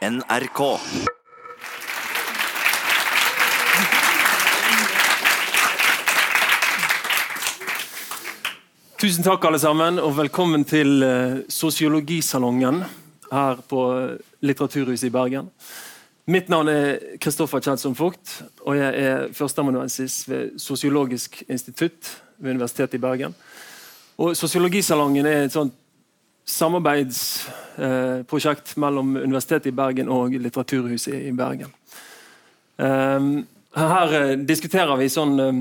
NRK. Tusen takk, alle sammen, og velkommen til eh, Sosiologisalongen her på eh, Litteraturhuset i Bergen. Mitt navn er Kristoffer Kjelsson Vogt, og jeg er førsteamanuensis ved Sosiologisk institutt ved Universitetet i Bergen. Og Sosiologisalongen er et sånt samarbeidsprosjekt eh, mellom Universitetet i Bergen og Litteraturhuset i Bergen. Eh, her eh, diskuterer vi sånn eh,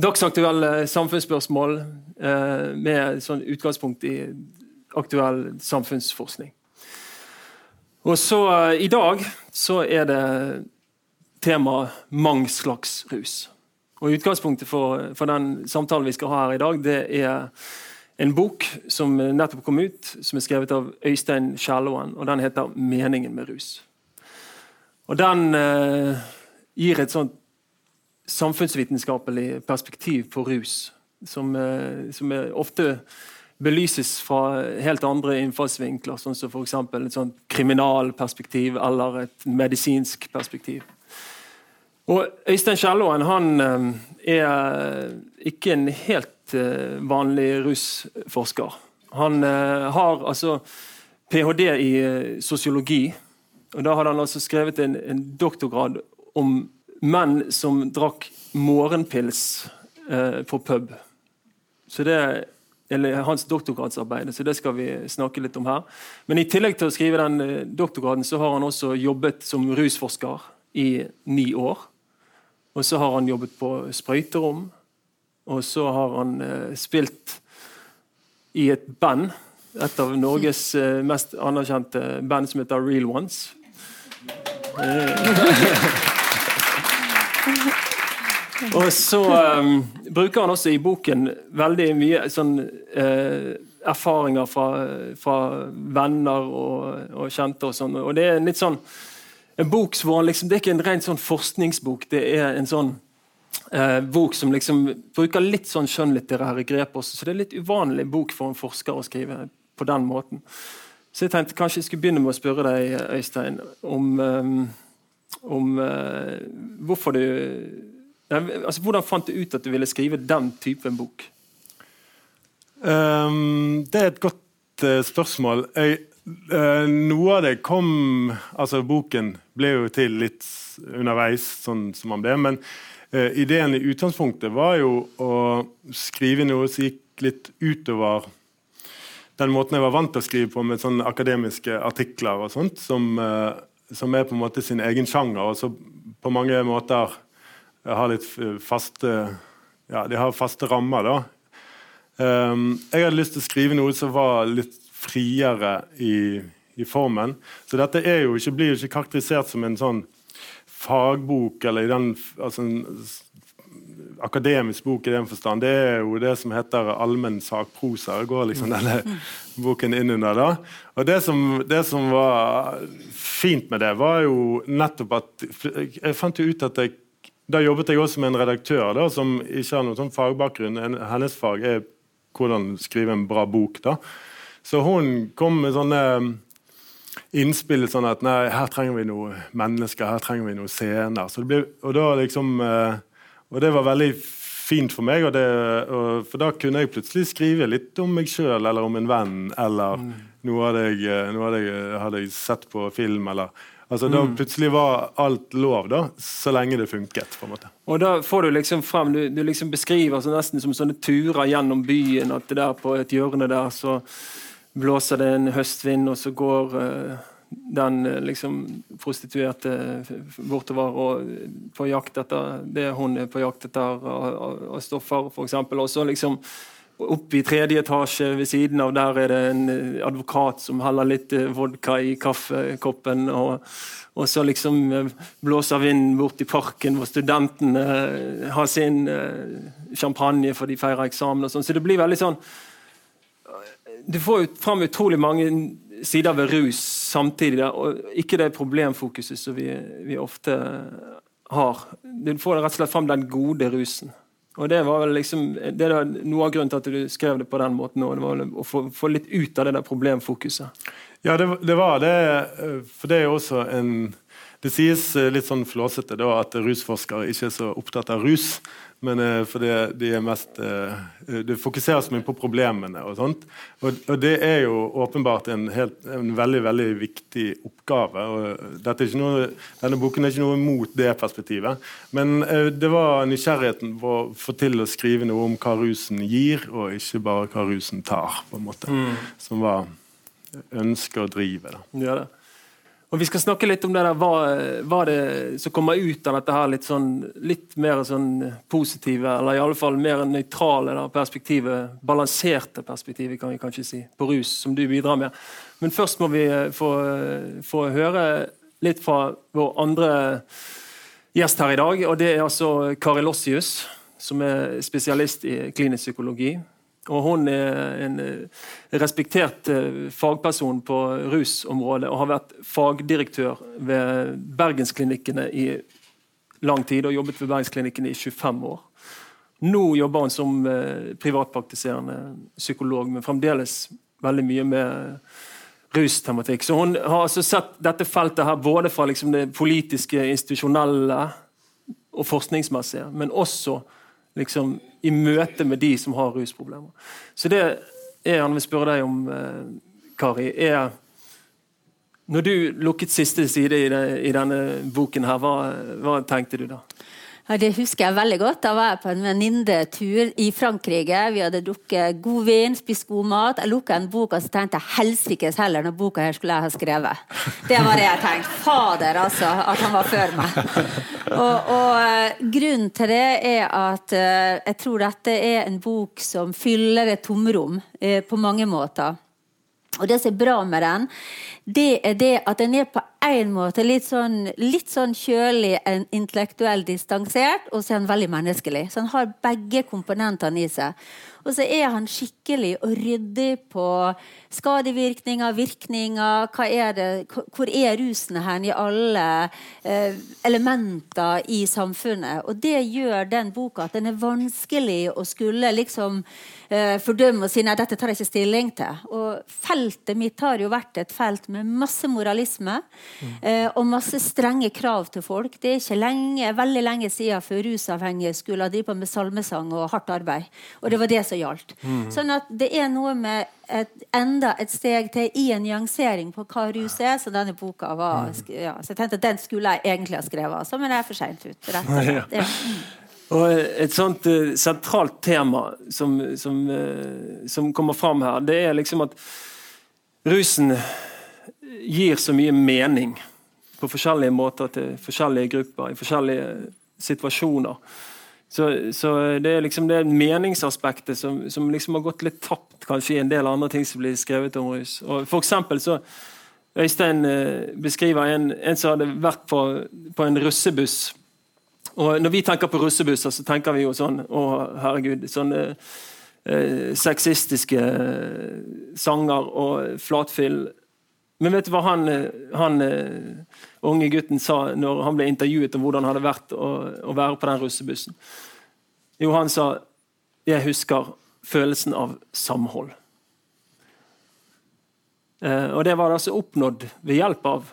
dagsaktuelle samfunnsspørsmål eh, med sånn utgangspunkt i aktuell samfunnsforskning. Og så I dag så er det tema mang slags rus. Og Utgangspunktet for, for, den samtalen vi skal ha her i dag, det er en bok som nettopp kom ut, som er skrevet av Øystein Kjellåen. og Den heter 'Meningen med rus'. Og Den eh, gir et sånt samfunnsvitenskapelig perspektiv på rus, som, eh, som ofte belyses fra helt andre innfallsvinkler, sånn som f.eks. et sånt kriminalperspektiv eller et medisinsk perspektiv. Og Øystein Kjellåen han eh, er ikke en helt eh, vanlig rusforsker. Han har altså ph.d. i sosiologi. og Da hadde han altså skrevet en, en doktorgrad om menn som drakk morgenpils eh, på pub. Så det eller hans doktorgradsarbeid, så det skal vi snakke litt om her. Men i tillegg til å skrive den eh, doktorgraden, så har han også jobbet som rusforsker i ni år. Og så har han jobbet på sprøyterom, og så har han eh, spilt i et band. Et av Norges eh, mest anerkjente band som heter Real Ones. Eh. Og så um, bruker han også i boken veldig mye sånn, uh, erfaringer fra, fra, venner og, og kjente. Og sånn. Og det er litt sånn en bok hvor liksom, Det er ikke en ren sånn forskningsbok, det er en sånn eh, bok som liksom bruker litt sånn skjønnlitterære grep også. Så det er litt uvanlig bok for en forsker å skrive på den måten. Så jeg tenkte kanskje jeg skulle begynne med å spørre deg, Øystein, om um, om uh, hvorfor du altså, Hvordan fant du ut at du ville skrive den typen bok? Um, det er et godt uh, spørsmål. Jeg, uh, noe av det kom altså Boken ble jo til litt underveis, sånn som man ble. Men ideen i utgangspunktet var jo å skrive noe som gikk litt utover den måten jeg var vant til å skrive på, med sånne akademiske artikler og sånt, som som er på en måte sin egen sjanger, og som på mange måter har litt faste ja, de har faste rammer. da. Um, jeg hadde lyst til å skrive noe som var litt friere i, i formen. Så dette jo ikke, blir jo ikke karakterisert som en sånn fagbok eller i den, altså en akademisk bok i den forstand. Det er jo det som heter allmenn sakprosa. Går liksom denne boken inn under da. Og det som, det som var fint med det, var jo nettopp at Jeg fant jo ut at jeg Da jobbet jeg også med en redaktør da, som ikke har noen sånn fagbakgrunn. Hennes fag er hvordan skrive en bra bok. da. Så hun kom med sånne um, innspill sånn at nei, her trenger vi noe mennesker, her trenger vi noe scener. Så det ble, og, da liksom, eh, og det var veldig fint for meg, og det, og, for da kunne jeg plutselig skrive litt om meg sjøl eller om en venn. eller mm noe hadde jeg, eh, noe hadde, jeg hadde hadde sett på film. eller Altså, mm. Da plutselig var alt lov, da, så lenge det funket. på en måte. Og da får Du liksom frem, du, du liksom beskriver så nesten som sånne turer gjennom byen. at det der På et hjørne der så blåser det en høstvind, og så går uh, den liksom prostituerte bortover og på jakt etter det hun er på jakt etter av, av stoffer, f.eks. Og så liksom oppe i tredje etasje ved siden av der er det en eh, advokat som heller litt eh, vodka i kaffekoppen. Og, og så liksom eh, blåser vinden bort i parken hvor studentene har sin champagne for de feirer eksamen. og sånn. Så det blir veldig sånn Du får jo fram utrolig mange sider ved rus samtidig, og ikke det problemfokuset som vi, vi ofte har. Du får rett og slett fram den gode rusen. Og Det var vel liksom, det er noe av grunnen til at du skrev det på den måten. Og det var å få, få, litt ut av det der problemfokuset. Ja, det, det, var det. For det er jo også en Det sies litt sånn flåsete da, at rusforskere ikke er så opptatt av rus. Men uh, for det, de mest, uh, det fokuseres mye på problemene. og sånt. Og, og det er jo åpenbart en, helt, en, veldig veldig viktig oppgave. og noe, Denne boken er ikke noe mot det perspektivet. Men uh, det var nysgjerrigheten på å få til å skrive noe om hva rusen gir, og ikke bare hva rusen tar. på en måte, mm. Som var ønsket å drive. Da. Ja, det. Og Vi skal snakke litt om det der, hva, hva det som kommer ut av dette her litt, sånn, litt mer sånn positive, eller i alle fall mer nøytrale perspektivet, balanserte perspektivet, kan vi kanskje si, på rus, som du bidrar med. Men først må vi eh, få, få høre litt fra vår andre gjest her i dag. og Det er altså Kari Lossius, som er spesialist i klinisk psykologi. Og hun er en eh, respektert eh, fagperson på rusområdet og har vært fagdirektør ved Bergensklinikkene i lang tid og jobbet ved Bergensklinikkene i 25 år. Nå jobber hun som eh, privatpraktiserende psykolog, men fremdeles veldig mye med rustematikk. Så hun har altså sett dette feltet her både fra liksom det politiske, institusjonelle og forskningsmessige, men også liksom, i møte med de som har rusproblemer. Så det jeg gjerne vil spørre deg om, eh, Kari, er Når du lukket siste side i, denne boken, her, hva, hva tenkte du da? Ja, Det husker jeg veldig godt. Da var jeg på en venninnetur i Frankrike. Vi hadde drukket god vin, spist god mat. Jeg lukka en bok og så tenkte jeg helsikes heller når boka her skulle jeg ha skrevet. Det var det jeg tenkte. Fader, altså. At han var før meg. Og, og uh, grunnen til det er at uh, jeg tror dette er en bok som fyller et tomrom uh, på mange måter. Og det som er bra med den, det er det at den er på en måte litt sånn, litt sånn kjølig, intellektuell distansert, og så er han veldig menneskelig. Så han har begge komponentene i seg. Og så er han skikkelig og ryddig på skadevirkninger, virkninger. Er det, hvor er rusene hen i alle eh, elementer i samfunnet? Og det gjør den boka at den er vanskelig å skulle liksom eh, fordømme og si nei, dette tar jeg ikke stilling til. Og feltet mitt har jo vært et felt med masse moralisme mm. eh, og masse strenge krav til folk. Det er ikke lenge, veldig lenge siden før rusavhengige skulle ha på med salmesang og hardt arbeid. Og det var det som gjaldt. Mm. Sånn at det er noe med et, enda et steg til i en nyansering på hva rus er. Så denne boka var mm. ja, Så jeg tenkte at den skulle jeg egentlig ha skrevet, altså, men jeg er for seint ut. Rett og slett. Ja. Og et sånt uh, sentralt tema som, som, uh, som, kommer fram her, det er liksom at rusen gir så mye mening på forskjellige måter til forskjellige grupper i forskjellige situasjoner. Så, så, det er liksom det meningsaspektet som, som liksom har gått litt tapt kanskje i en del andre ting som blir skrevet om rus. Og for eksempel så Øystein eh, beskriver en, en, som hadde vært på, på, en russebuss. Og Når vi tenker på russebusser, så tenker vi jo sånn Å, herregud. Sånne eh, sexistiske sanger og flatfyll. Men vet du hva han, eh, han eh, unge gutten sa når han ble intervjuet om hvordan det hadde vært å, å være på den russebussen. Jo, han sa 'Jeg husker følelsen av samhold'. Eh, og det var altså oppnådd ved hjelp av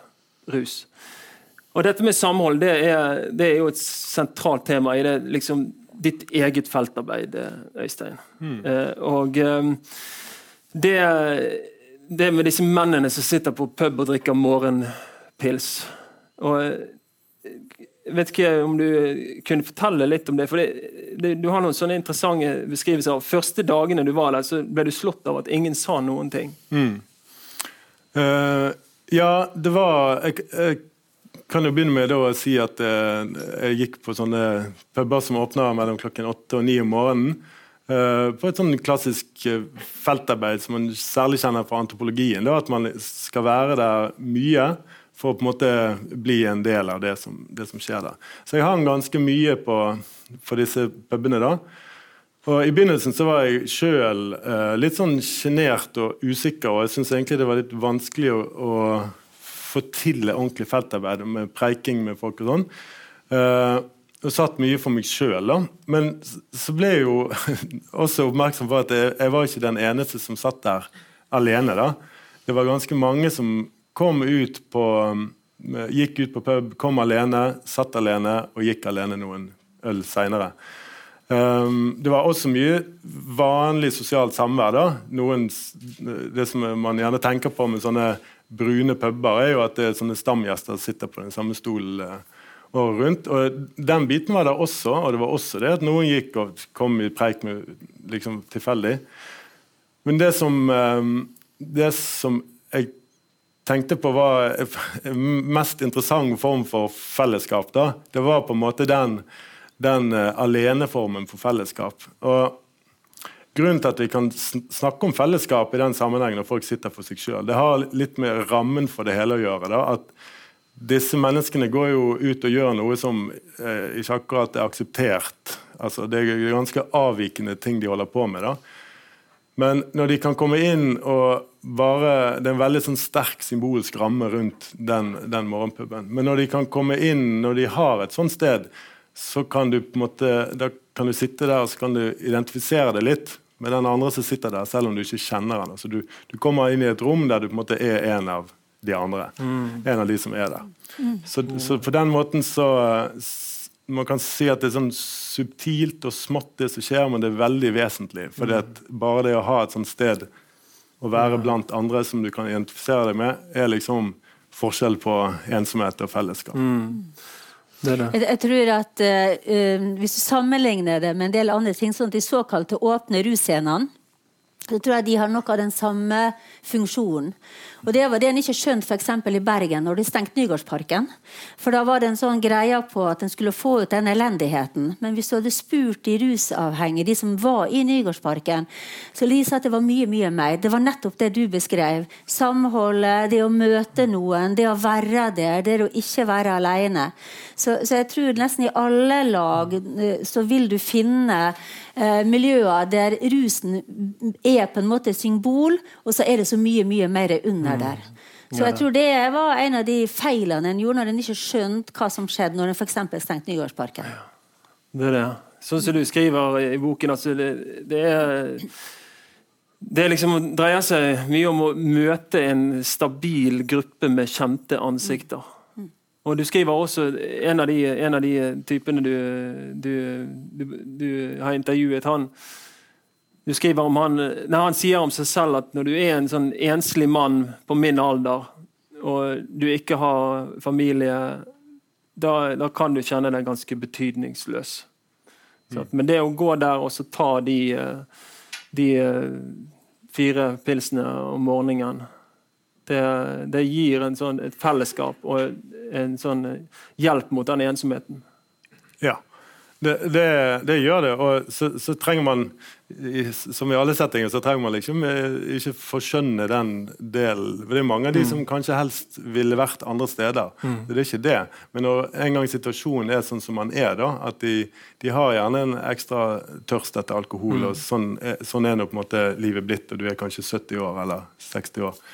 rus. Og dette med samhold det er, det er jo et sentralt tema i det, liksom, ditt eget feltarbeid, Øystein. Mm. Eh, og eh, det, det med disse mennene som sitter på pub og drikker morgenpils og jeg vet ikke om du kunne fortelle litt om det. for det, det, Du har noen sånne interessante beskrivelser. av Første dagene du var der, så ble du slått av at ingen sa noen ting. Mm. Uh, ja, det var jeg, jeg, kan jo begynne med å si at uh, jeg gikk på sånne puber som åpna mellom klokken åtte og ni om morgenen. På et sånn klassisk feltarbeid som man særlig kjenner fra antropologien. Da, at man skal være der mye for å på en måte bli en del av det som, det som skjer der. Så jeg hang ganske mye på, på disse pubene. da. Og I begynnelsen så var jeg sjøl eh, litt sånn sjenert og usikker, og jeg syns egentlig det var litt vanskelig å, å få til ordentlig feltarbeid med preiking med folk og sånn. Eh, og satt mye for meg sjøl. Men så ble jeg jo også oppmerksom på at jeg, jeg var ikke den eneste som satt der alene. da. det var ganske mange som kom ut på gikk ut på pub, kom alene, satt alene og gikk alene noen øl seinere. Um, det var også mye vanlig sosialt samvær. da. Noen, det som man gjerne tenker på med sånne brune puber, er jo at det er sånne stamgjester sitter på den samme stolen uh, året rundt. Og Den biten var der også, og det var også det at noen gikk og kom i preik med liksom tilfeldig. Men det som, um, det som jeg tenkte på var mest interessant form for fellesskap, da, det var på en måte den, den uh, aleneformen for fellesskap. Og Grunnen til at vi kan snakke om fellesskap i den sammenhengen når folk sitter for seg sjøl, det har litt med rammen for det hele å gjøre. da, at disse menneskene går jo ut og gjør noe som eh, ikke akkurat er akseptert. Altså, det er ganske avvikende ting de holder på med. da. Men når de kan komme inn og bare Det er en veldig sånn sterk symbolsk ramme rundt den, den morgenpuben. Men når de kan komme inn, når de har et sånt sted, så kan du på en måte, da kan du sitte der og så kan du identifisere det litt med den andre som sitter der, selv om du ikke kjenner han. Altså du, du, kommer inn i et rom der du på en måte er en av de andre. Mm. En av de som er der. Mm. Så, så, på den måten så Man kan si at det er sånn subtilt og smått det som skjer, men det er veldig vesentlig. For mm. bare det å ha et sånt sted å være blant andre som du kan identifisere deg med, er liksom forskjell på ensomhet og fellesskap. Mm. Det det. Jeg, jeg, tror at uh, Hvis du sammenligner det med en del andre ting, sånn at de såkalte åpne russcenene så tror jeg de har noe av den samme funksjonen. Og Det var det en ikke skjønte f.eks. i Bergen, når de stengte Nygårdsparken. For da var det en sånn greie på at en skulle få ut den elendigheten. Men hvis du hadde spurt de rusavhengige, de som var i Nygårdsparken, så Lisa at det var mye mye mer. Det var nettopp det du beskrev. Samholdet, det å møte noen, det å være der, det å ikke være alene. Så, så jeg tror nesten i alle lag eh, så vil du finne eh, miljøer der rusen er på en måte et symbol, og så er det så mye mye mer under der. Mm. Så jeg tror det var en av de feilene en gjorde når en ikke skjønte hva som skjedde når en f.eks. stengte Nygårdsparken. Det er det. Sånn som du skriver i boken, altså det, det er det liksom dreier seg mye om å møte en stabil gruppe med kjente ansikter. Og du skriver også en av de, en av de typene du, du, du, du, har intervjuet. han du skriver om han, nei, han sier om seg selv at når du er en sånn enslig mann på min alder, og du ikke har familie, da, da kan du kjenne deg ganske betydningsløs. Så, men det å gå der og så ta de, de fire pilsene om morgenen det, det gir sånn, et fellesskap og en sånn hjelp mot den ensomheten. Det, det, det gjør det. Og så, så, trenger man, som i alle settinger, så trenger man liksom eh, ikke forskjønne den delen. For det er mange av de mm. som kanskje helst ville vært andre steder. Mm. Det er ikke det. Men når en gang situasjonen er sånn som man er, da, at de, de har gjerne en ekstra tørst etter alkohol, mm. og sånn, sånn, er nå på en måte livet blitt, og du er kanskje 70 år eller 60 år,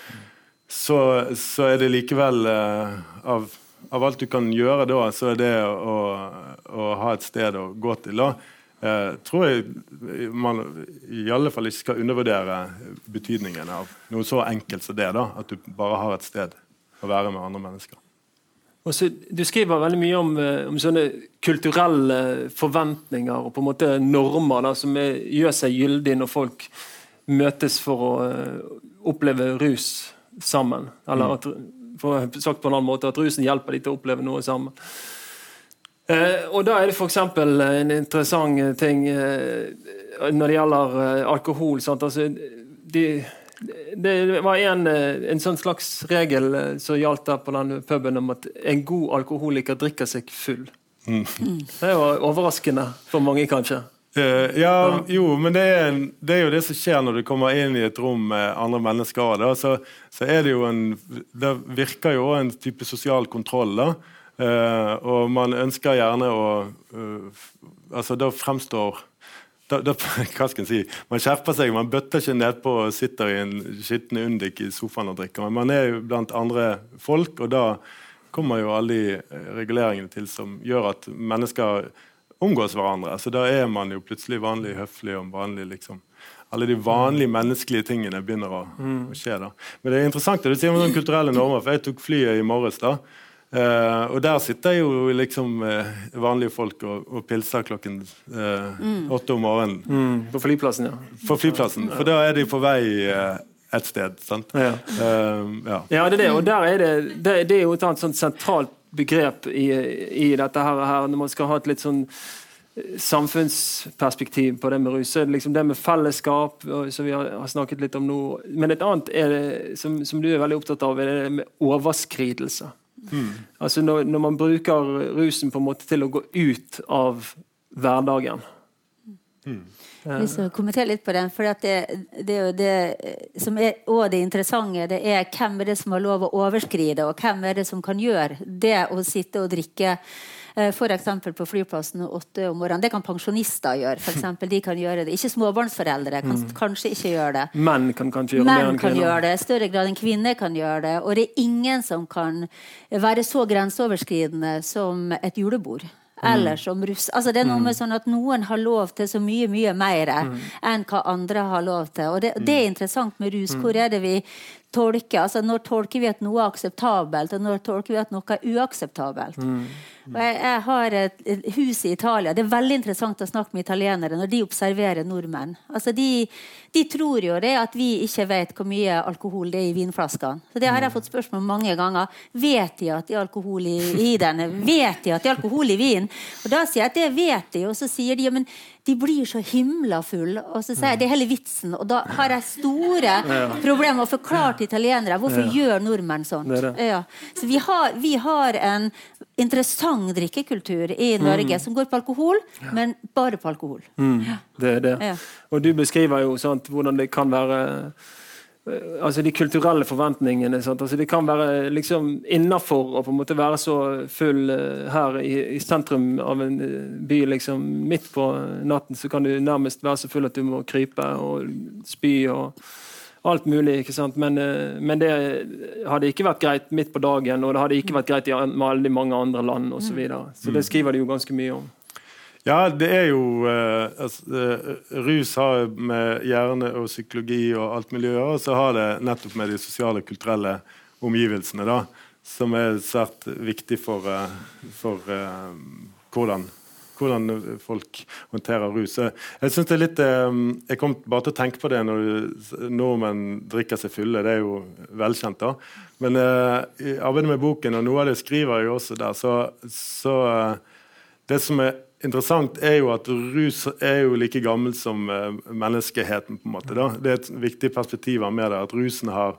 så, så er det likevel uh, av av alt du kan gjøre da, så er det å, å ha et sted å gå til. da, eh, tror jeg man i alle fall ikke skal undervurdere betydningen av noe så enkelt som det. da, At du bare har et sted å være med andre mennesker. Så, du skriver veldig mye om, eh, om, sånne kulturelle forventninger og på en måte normer da, som er, gjør seg gyldig når folk møtes for å uh, oppleve rus sammen. Eller mm. at sagt på en annen måte, at rusen hjelper de til å oppleve noe sammen. Eh, og Da er det f.eks. en interessant ting eh, når det gjelder eh, alkohol. Altså, de, det var en, eh, en sånn slags regel eh, som gjaldt der på den puben om at en god alkoholiker drikker seg full. Mm. Det var overraskende for mange, kanskje. Uh, ja, jo, men det er, det er, jo det som skjer når du kommer inn i et rom med andre mennesker. Da, så, så, er det jo en Det virker jo en type sosial kontroll. da, uh, Og man ønsker gjerne å uh, Altså, da fremstår da, da, hva skal jeg si, Man skjerper seg, man bøtter ikke nedpå og sitter i en skitten undik i sofaen og drikker. Men Man er jo blant andre folk, og da kommer jo alle de reguleringene til som gjør at mennesker omgås hverandre. Så da er man jo plutselig vanlig høflig og vanlig liksom, alle de vanlige menneskelige tingene begynner å, å skje. da. Men det er interessant det du sier om sånne kulturelle normer, for jeg tok flyet i morges. da, Uh, og der sitter jo liksom uh, vanlige folk og, og pilser klokken uh, mm. åtte om morgenen. Mm. På flyplassen, ja. På flyplassen, For da er de på vei et sted. sant? Ja, ja. ja det er det. Og der er det, det, det er jo et annet sånt sentralt begrep i, i dette her, her, når man skal ha et litt sånn samfunnsperspektiv på det med rus. Så er det liksom det med fellesskap, som vi har, snakket litt om nå. Men et annet det, som, som du er veldig opptatt av, er det med overskridelse. Mm. Altså når, når, man bruker rusen på en måte til å gå ut av hverdagen. Mm. Jeg kommenterer kommentere litt på den. for det, det, det som er det interessante, det er hvem er det som har lov å overskride, og hvem er det som kan gjøre det å sitte og drikke Eh, F.eks. på flyplassen åtte om morgenen. Det kan pensjonister gjøre. For eksempel. de kan gjøre det. Ikke småbarnsforeldre kan mm. kanskje ikke gjøre det. Menn kan kanskje gjøre Menn kan gjøre det. større grad enn kvinner kan gjøre det. Og det er ingen som kan være så grenseoverskridende som et julebord. Mm. Eller som russ. Altså, det er noe med mm. sånn at Noen har lov til så mye mye mer mm. enn hva andre har lov til. Og det, det er interessant med rus. Hvor er det vi tolker? Altså, når tolker vi at noe er akseptabelt, og når tolker vi at noe er uakseptabelt? Mm. Jeg, jeg, har et, et, hus i Italia. Det er veldig interessant å snakke med italienere når de observerer nordmenn. Altså de, de tror jo det at vi ikke vet hvor mye alkohol det er i vinflaskene. Så Det har jeg fått spørsmål mange ganger. Vet de at det er alkohol i, i denne? Vet de at det er alkohol i vin? Og Da sier jeg at det vet de, og så sier de ja, men de blir så himla fulle. Og så sier jeg det er hele vitsen. Og da har jeg store problemer med å forklare til italienere hvorfor gjør nordmenn sånt. Ja. Så vi har, vi har en interessant drikkekultur i Norge mm. som går på alkohol, men bare på alkohol. Mm. Det er det. Og du beskriver jo sant, hvordan det kan være altså de kulturelle forventningene. Altså det kan være liksom innafor å på en måte være så full uh, her i, i, sentrum av en uh, by. liksom Midt på natten så kan du nærmest være så full at du må krype og spy og alt mulig. ikke sant? Men, men det hadde ikke vært greit midt på dagen, og det hadde ikke vært greit i veldig mange andre land osv. Så, videre. så det skriver de jo ganske mye om. Ja, det er jo uh, altså, uh, Rus har med hjerne og psykologi og alt miljø å gjøre, og så har det nettopp med de sosiale og kulturelle omgivelsene, da, som er svært viktig for, uh, for hvordan, hvordan, folk håndterer rus. Jeg synes det er litt Jeg kom bare til å tenke på det når nordmenn drikker seg fulle. Det er jo velkjent, da. Men i arbeidet med boken, og noe av det skriver jeg også der, så, så det som er interessant, er jo at rus er jo like gammel som uh, menneskeheten. på en måte. Da. Det er et viktig perspektiv med det, at rusen har,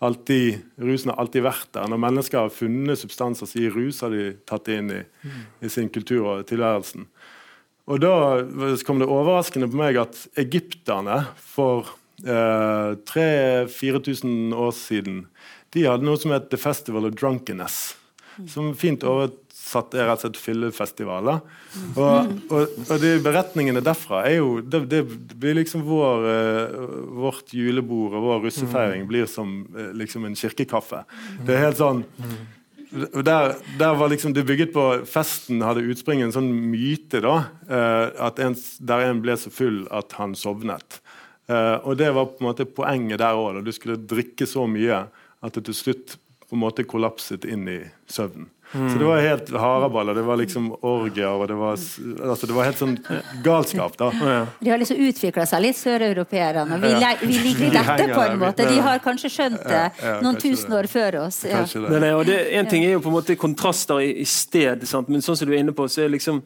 alltid, rusen har alltid vært der. Når mennesker har funnet substanser som gir rus, har de tatt det inn i, i sin kultur og tilværelsen. Og Da kom det overraskende på meg at egypterne for uh, 3000-4000 år siden de hadde noe som het The Festival of Drunkenness. Som fint over satt er rett og slett fyllefestivaler. Og, og, og, de beretningene derfra er jo Det, det blir liksom vår, uh, vårt julebord og vår russefeiring blir som uh, liksom en kirkekaffe. Det er helt sånn der, der, var liksom det bygget på Festen hadde utspring en sånn myte. da, at en, Der en ble så full at han sovnet. og Det var på en måte poenget der òg. Du skulle drikke så mye at det til slutt på en måte kollapset inn i søvnen. Mm. Så det var helt haraballer. Det var liksom orgier og det var, altså det var helt sånn galskap. da. De har liksom utvikla seg litt, søreuropeerne. Vi, vi liker dette på en måte. De har kanskje skjønt det noen tusen år før oss. Ja. Det, det, en ting er jo på en måte kontraster i, i sted, sant? men sånn som du er inne på, så er liksom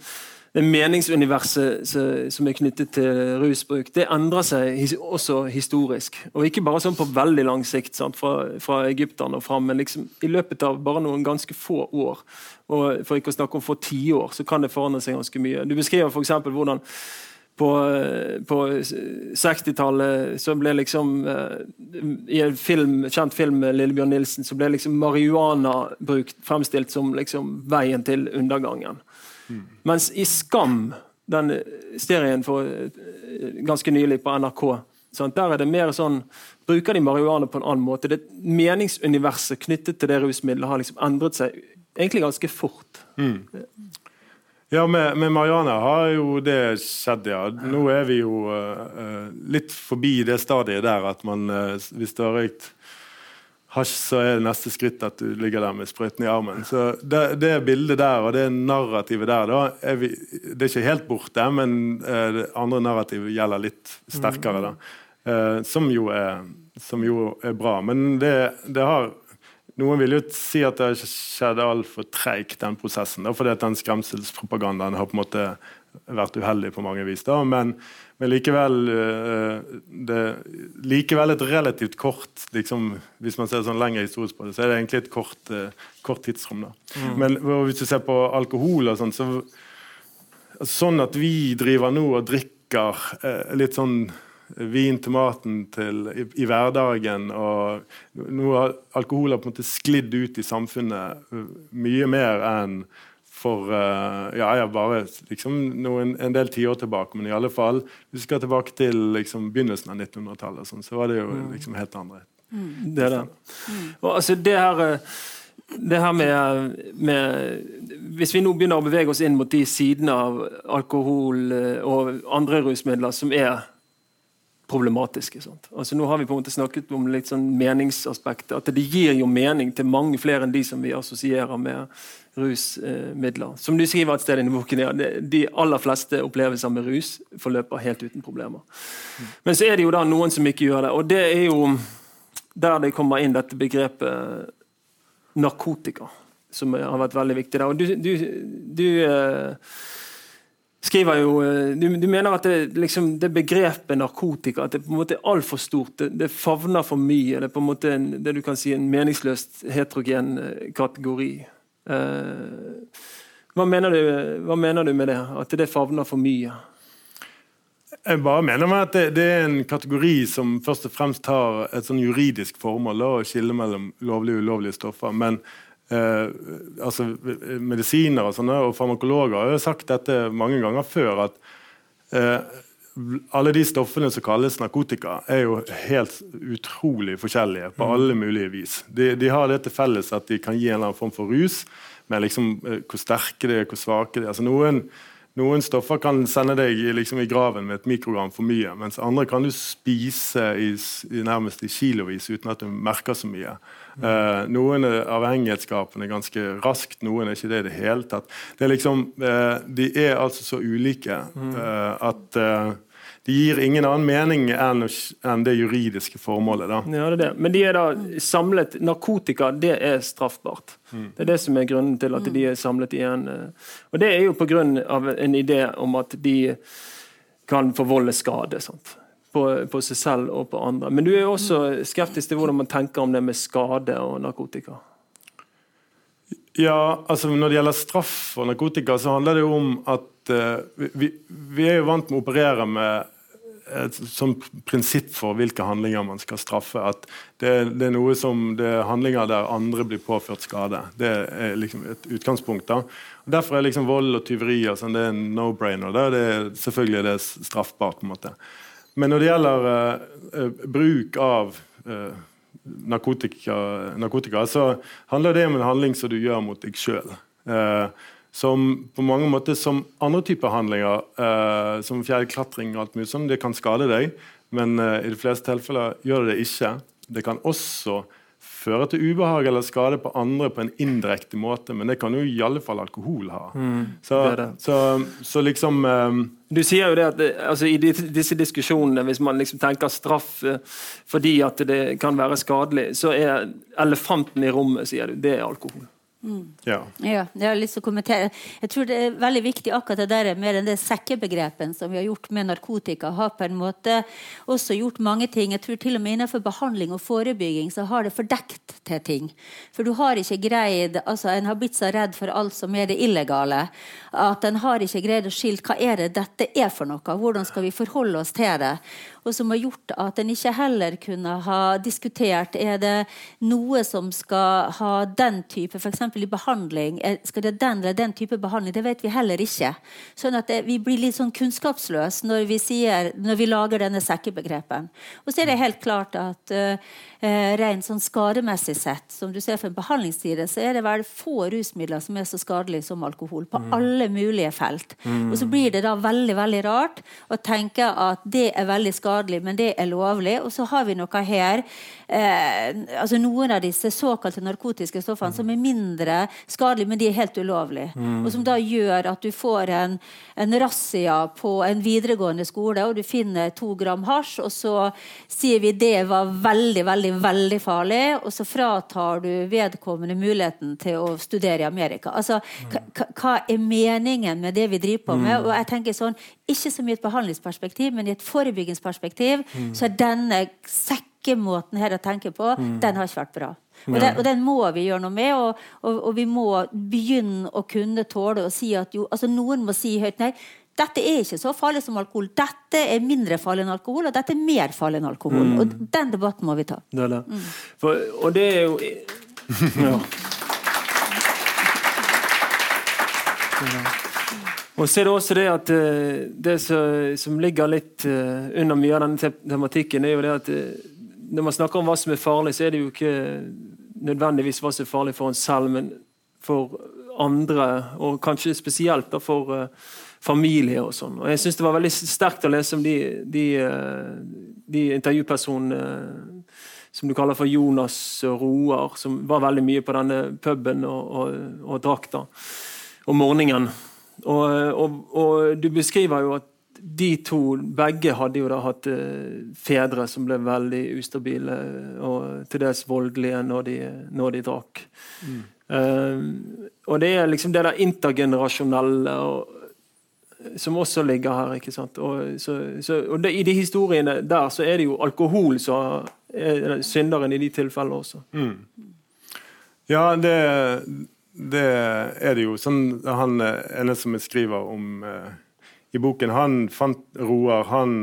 det meningsuniverset som er knyttet til rusbruk, det endrer seg også historisk. Og ikke bare sånn på veldig lang sikt, sant, fra, fra egypterne og fram, men liksom i løpet av bare noen ganske få år. Og for ikke å snakke om få tiår, så kan det forandre seg ganske mye. Du beskriver f.eks. hvordan på, på 60-tallet så ble liksom eh, I en film, kjent film med Lillebjørn Nilsen så ble liksom marihuana-bruk fremstilt som liksom veien til undergangen. Mens i Skam, den serien for eh, ganske nylig på NRK, sant? der er det mer sånn Bruker de marihuana på en annen måte? Det Meningsuniverset knyttet til det rusmiddelet har liksom endret seg egentlig ganske fort. Mm. Ja, med, med Mariana har jo det skjedd, ja. Nå er vi jo uh, litt forbi det stadiet der at man, uh, hvis du har røykt hasj, så er det neste skritt at du ligger der med sprøyten i armen. Så det, det bildet der og det narrativet der, da, er vi, det er ikke helt borte, men uh, det andre narrativet gjelder litt sterkere. da. som, jo er, som jo er bra. Men det, det har noen vil jo si at det har skjedd altfor treigt, den prosessen. Da, fordi at den skremselspropagandaen har på en måte vært uheldig på mange vis. Da. Men, men likevel, eh, det, likevel et relativt kort liksom, Hvis man ser sånn lengre historisk på det, så er det egentlig et kort, eh, kort tidsrom. Mm. Men hvis du ser på alkohol og sånn, så Sånn at vi driver nå og drikker eh, litt sånn vin til maten til, i, i, hverdagen. og Nå har alkohol har på en måte sklidd ut i samfunnet mye mer enn for uh, ja, ja, bare liksom noen, en del tiår tilbake. Men i alle fall, hvis vi skal tilbake til liksom, begynnelsen av 1900-tallet, sånn, så var det jo mm. liksom helt andre. Mm. Det er det. Mm. Og, altså, det her uh, det her med, med, Hvis vi nå begynner å bevege oss inn mot de sidene av alkohol og andre rusmidler som er problematiske. Altså Nå har vi på en måte snakket om litt sånn meningsaspektet. At det gir jo mening til mange flere enn de som vi assosierer med rusmidler. Som du skriver et sted i boken, ja, de aller fleste opplevelser med rus forløper helt uten problemer. Men så er det jo da noen som ikke gjør det. Og det er jo der det kommer inn dette begrepet narkotika, som har vært veldig viktig der. Og du, du, du eh, skriver jo eh, Du, du mener at det, liksom, det, begrepet narkotika at det på en måte er altfor stort. Det, det, favner for mye. Det er på en måte en, det du kan si en meningsløst heterogen eh, kategori. Eh, hva, mener du, hva mener du med det? At det favner for mye? Jeg bare mener meg at det, det, er en kategori som først og fremst har et sånn juridisk formål, å skille mellom lovlige og ulovlige stoffer. Men eh, altså Medisiner og, sånne, og farmakologer har jo sagt dette mange ganger før, at eh, alle de stoffene som kalles narkotika, er jo helt utrolig forskjellige på mm. alle mulige vis. De, de har det til felles at de kan gi en eller annen form for rus, men liksom, eh, hvor sterke de er, hvor svake de er. Altså, noen noen stoffer kan sende deg liksom, i graven med et mikrogram for mye, mens andre kan du spise i, i nærmest i kilovis uten at du merker så mye. Uh, noen er avhengighetsskapende ganske raskt, noen er ikke det i det hele tatt. Det er liksom, uh, de er altså så ulike uh, at de gir ingen annen mening enn, enn det juridiske formålet. Da. Ja, det er det. Men de er da samlet Narkotika, det er straffbart. Mm. Det er det som er grunnen til at de er samlet igjen. Og det er jo pga. en idé om at de kan forvolde skade. Sant? På, på, seg selv og på andre. Men du er jo også skeptisk til hvordan man tenker om det med skade og narkotika. Ja, altså Når det gjelder straff og narkotika, så handler det jo om at uh, vi, vi, er jo vant med å operere med et sånt prinsipp for hvilke handlinger man skal straffe. At det, det er noe som det er handlinger der andre blir påført skade. Det er liksom et utgangspunkt. da. Og derfor er liksom vold og tyveri og sånn, det er en no-brainer. Det er selvfølgelig er straffbart. på en måte. Men når det gjelder uh, bruk av uh, narkotika, narkotika, så handler det om en handling som du gjør mot deg sjøl. Eh, som på mange måter som andre typer handlinger, eh, som fjellklatring og alt mulig sånn, det kan skade deg, men eh, i de fleste tilfeller gjør det det ikke. Det kan også føre til ubehag eller skade på andre på en indirekte måte, men det kan jo i alle fall alkohol ha. Mm, så, det det. Så, så, liksom um, Du sier jo det at eh, altså, i disse diskusjonene, hvis man liksom tenker straff uh, fordi at det kan være skadelig, så er elefanten i rommet, sier du, det er alkohol. Mm. Ja. ja. Jeg har lyst til å kommentere. Jeg tror det er veldig viktig akkurat det der med den sekkebegrepen som vi har gjort med narkotika. Har på en måte også gjort mange ting. Jeg tror til og med innenfor behandling og forebygging så har det fordekt til ting. For du har ikke greid altså En har blitt så redd for alt som er det illegale, at en har ikke greid å skille hva er det dette er for noe. Hvordan skal vi forholde oss til det? og som har gjort at en ikke heller kunne ha diskutert er det noe som skal ha den type f.eks. i behandling Skal det den eller den type behandling? Det vet vi heller ikke. Sånn at det, Vi blir litt sånn kunnskapsløse når vi, når vi lager denne sekkebegrepen. Og så er det helt klart at uh, eh, rent sånn skademessig sett, som du ser for en behandlingstid, så er det vel få rusmidler som er så skadelige som alkohol. På mm. alle mulige felt. Mm. Og så blir det da veldig veldig rart å tenke at det er veldig skadelig, men det er lovlig. Og så har vi noe her eh, altså Noen av disse såkalte narkotiske stoffene mm. som er mindre skadelige, men de er helt ulovlige. Mm. Og som da gjør at du får en, en razzia på en videregående skole, og du finner to gram hasj, og så sier vi det var veldig, veldig, veldig farlig, og så fratar du vedkommende muligheten til å studere i Amerika. Altså, Hva er meningen med det vi driver på med? Mm. Og jeg tenker sånn, Ikke så mye i et behandlingsperspektiv, men i et forebyggingsperspektiv mm. så er denne sekkemåten her å tenke på, mm. den har ikke vært bra. Og den, og den, må vi gjøre noe med, og, og, og, vi må begynne å kunne tåle å si at jo, altså Noen må si høyt nei. Dette er ikke så farlig som alkohol. Dette er mindre farlig enn alkohol, og dette er mer farlig enn alkohol. Mm. Og Den debatten må vi ta. Det det. Mm. For, og det er jo ja. Og så er det også det at eh, det som ligger litt eh, under mye av denne tematikken, er jo det at eh, når man snakker om hva som er farlig, så er det jo ikke nødvendigvis hva som er farlig for en selv, men for andre, og kanskje spesielt for familie og sånn. Og Jeg syns det var veldig sterkt å lese om de, de, uh, de intervjupersonene uh, som du kaller for Jonas Roar, som var veldig mye på denne puben og, og, og drakk da om morgenen. Og, og, og, du beskriver jo at de to, begge hadde jo da hatt fedre som ble veldig ustabile og til dels voldelige når de, når de drakk. Mm. Um, og det er liksom det der intergenerasjonelle og, som også ligger her. ikke sant? Og, så, så, og det, I de historiene der så er det jo alkohol som er synderen i de tilfellene også. Mm. Ja, det, det, er det jo. Sånn, han ene som skriver om eh, i boken, han fant Roar Han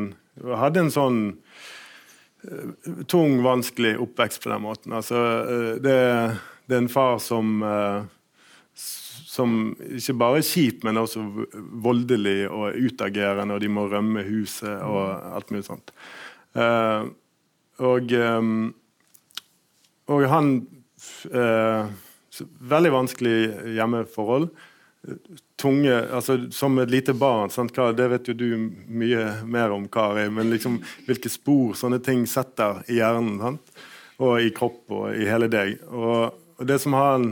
hadde en sånn eh, tung, vanskelig oppvekst på den måten. Altså, eh, det, det, er en far som uh, som ikke bare er kjip, men også voldelig og utagerende, og de må rømme huset og alt mulig sånt. og, um, og han Veldig vanskelig hjemmeforhold tunge altså Som et lite barn, sant, det vet jo du mye mer om, Kari, men liksom, hvilke spor sånne ting setter i hjernen sant? og i kropp og i hele deg. Og, og det som han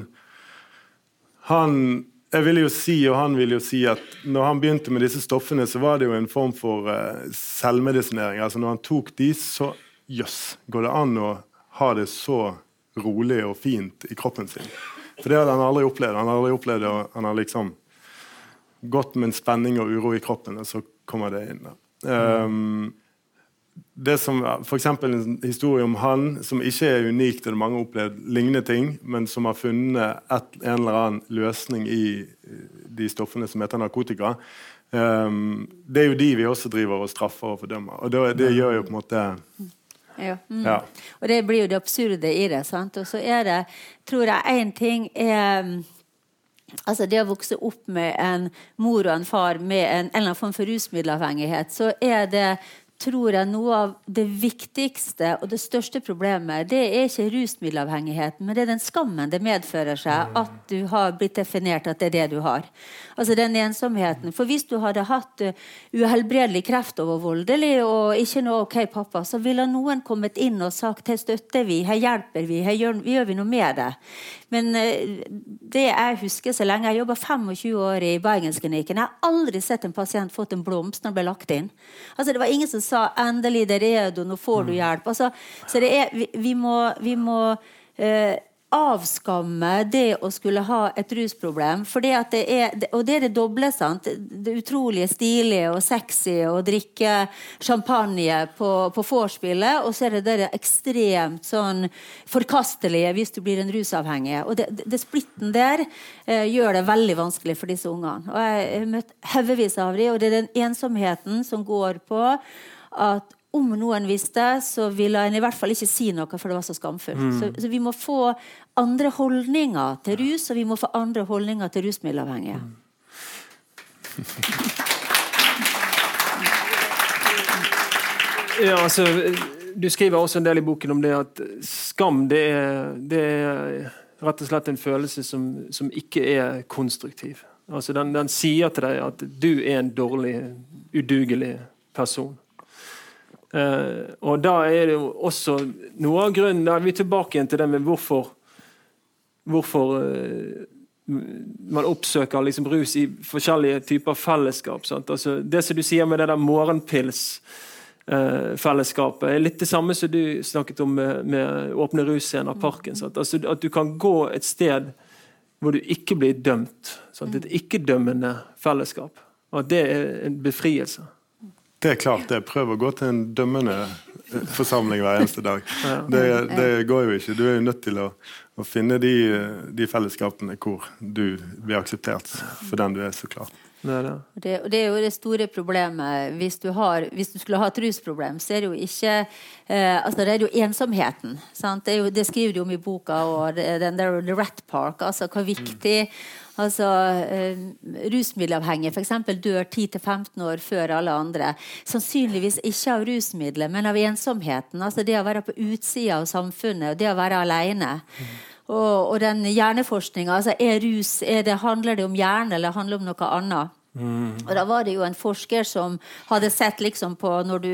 Han jeg vil jo si, og han vil jo si at når han begynte med disse stoffene, så var det jo en form for uh, selvmedisinering. Altså Når han tok de, så jøss, yes, går det an å ha det så rolig og fint i kroppen sin? For det hadde han aldri opplevd. Han har aldri opplevd det, han har liksom gått med en spenning og uro i kroppen, og så kommer det inn. Um, det som, F.eks. En historie om han som ikke er unik, det er mange har opplevd lignende ting, men som har funnet et, en eller annen løsning i de stoffene som heter narkotika. Um, det er jo de vi også driver og straffer og fordømmer. Og det, det gjør jo på en måte ja. Mm. ja. Og det blir jo det absurde i det. Sant? Og så er det, tror jeg, én ting er Altså Det å vokse opp med en mor og en far med en, en eller annen form for rusmiddelavhengighet, så er det tror jeg noe av det viktigste og det største problemet det er ikke rusmiddelavhengigheten, men det er den skammen det medfører seg at du har blitt definert at det er det du har. Altså den ensomheten. For hvis du hadde hatt uh, uhelbredelig kreft og voldelig og ikke noe OK, pappa, så ville noen kommet inn og sagt her støtter vi, her hjelper vi, her gjør, gjør vi noe med det. Men uh, det jeg husker så lenge Jeg jobba 25 år i Bergensklinikken. Jeg har aldri sett en pasient fått en blomst når den ble lagt inn. Altså Det var ingen som sa 'endelig, der er redo, nå får du mm. hjelp'. Altså, så det er, vi, vi må, vi må eh, avskamme det å skulle ha et rusproblem. For det at det er, og det er det doble. sant? Det utrolig stilige og sexy å drikke champagne på, på vorspielet, og så er det det ekstremt sånn forkastelige hvis du blir en rusavhengig. Og det, det splitten der eh, gjør det veldig vanskelig for disse ungene. Og Jeg har møtt haugevis av dem, og det er den ensomheten som går på at om noen visste, så ville en i hvert fall ikke si noe, for det var så skamfullt. Mm. Så, så, vi må få andre holdninger til rus, og vi må få andre holdninger til rusmiddelavhengige. Mm. Ja, altså, du skriver også en del i boken om det at skam det er, det er rett og slett en følelse som, som ikke er konstruktiv. Altså, den, den, sier til deg at du er en dårlig, udugelig person. Eh, og da er det jo også noe av grunnen Da er vi tilbake igjen til det med hvorfor hvorfor eh, man oppsøker liksom rus i forskjellige typer fellesskap. Altså, det som du sier med det der morgenpils Eh, fellesskapet. er Litt det samme som du snakket om med, med Åpne russcener, Parken. Altså, at du kan gå et sted hvor du ikke blir dømt. Sant? Et ikke-dømmende fellesskap. Og at det er en befrielse. Det er klart det. Prøv å gå til en dømmende eh, forsamling hver eneste dag. Det, det går jo ikke. Du er jo nødt til å, å finne de, de, fellesskapene hvor du blir akseptert for den du er, så klart. Det er, det. Det, det er jo det store problemet. Hvis du, har, hvis du, skulle ha et rusproblem, så er det jo ikke eh, altså Det er jo ensomheten. Det, er jo, det, skriver du om i boka, og den der The Rat Park. altså Hvor viktig altså eh, Rusmiddelavhengige f.eks. dør 10-15 år før alle andre. Sannsynligvis ikke av rusmidler, men av ensomheten. altså Det å være på utsida av samfunnet, og det å være alene. Mm. Og, og den hjerneforskninga altså er rus, er det, Handler det om hjerne eller handler det om noe annet? Mm. Og Da var det jo en forsker som hadde sett liksom på når du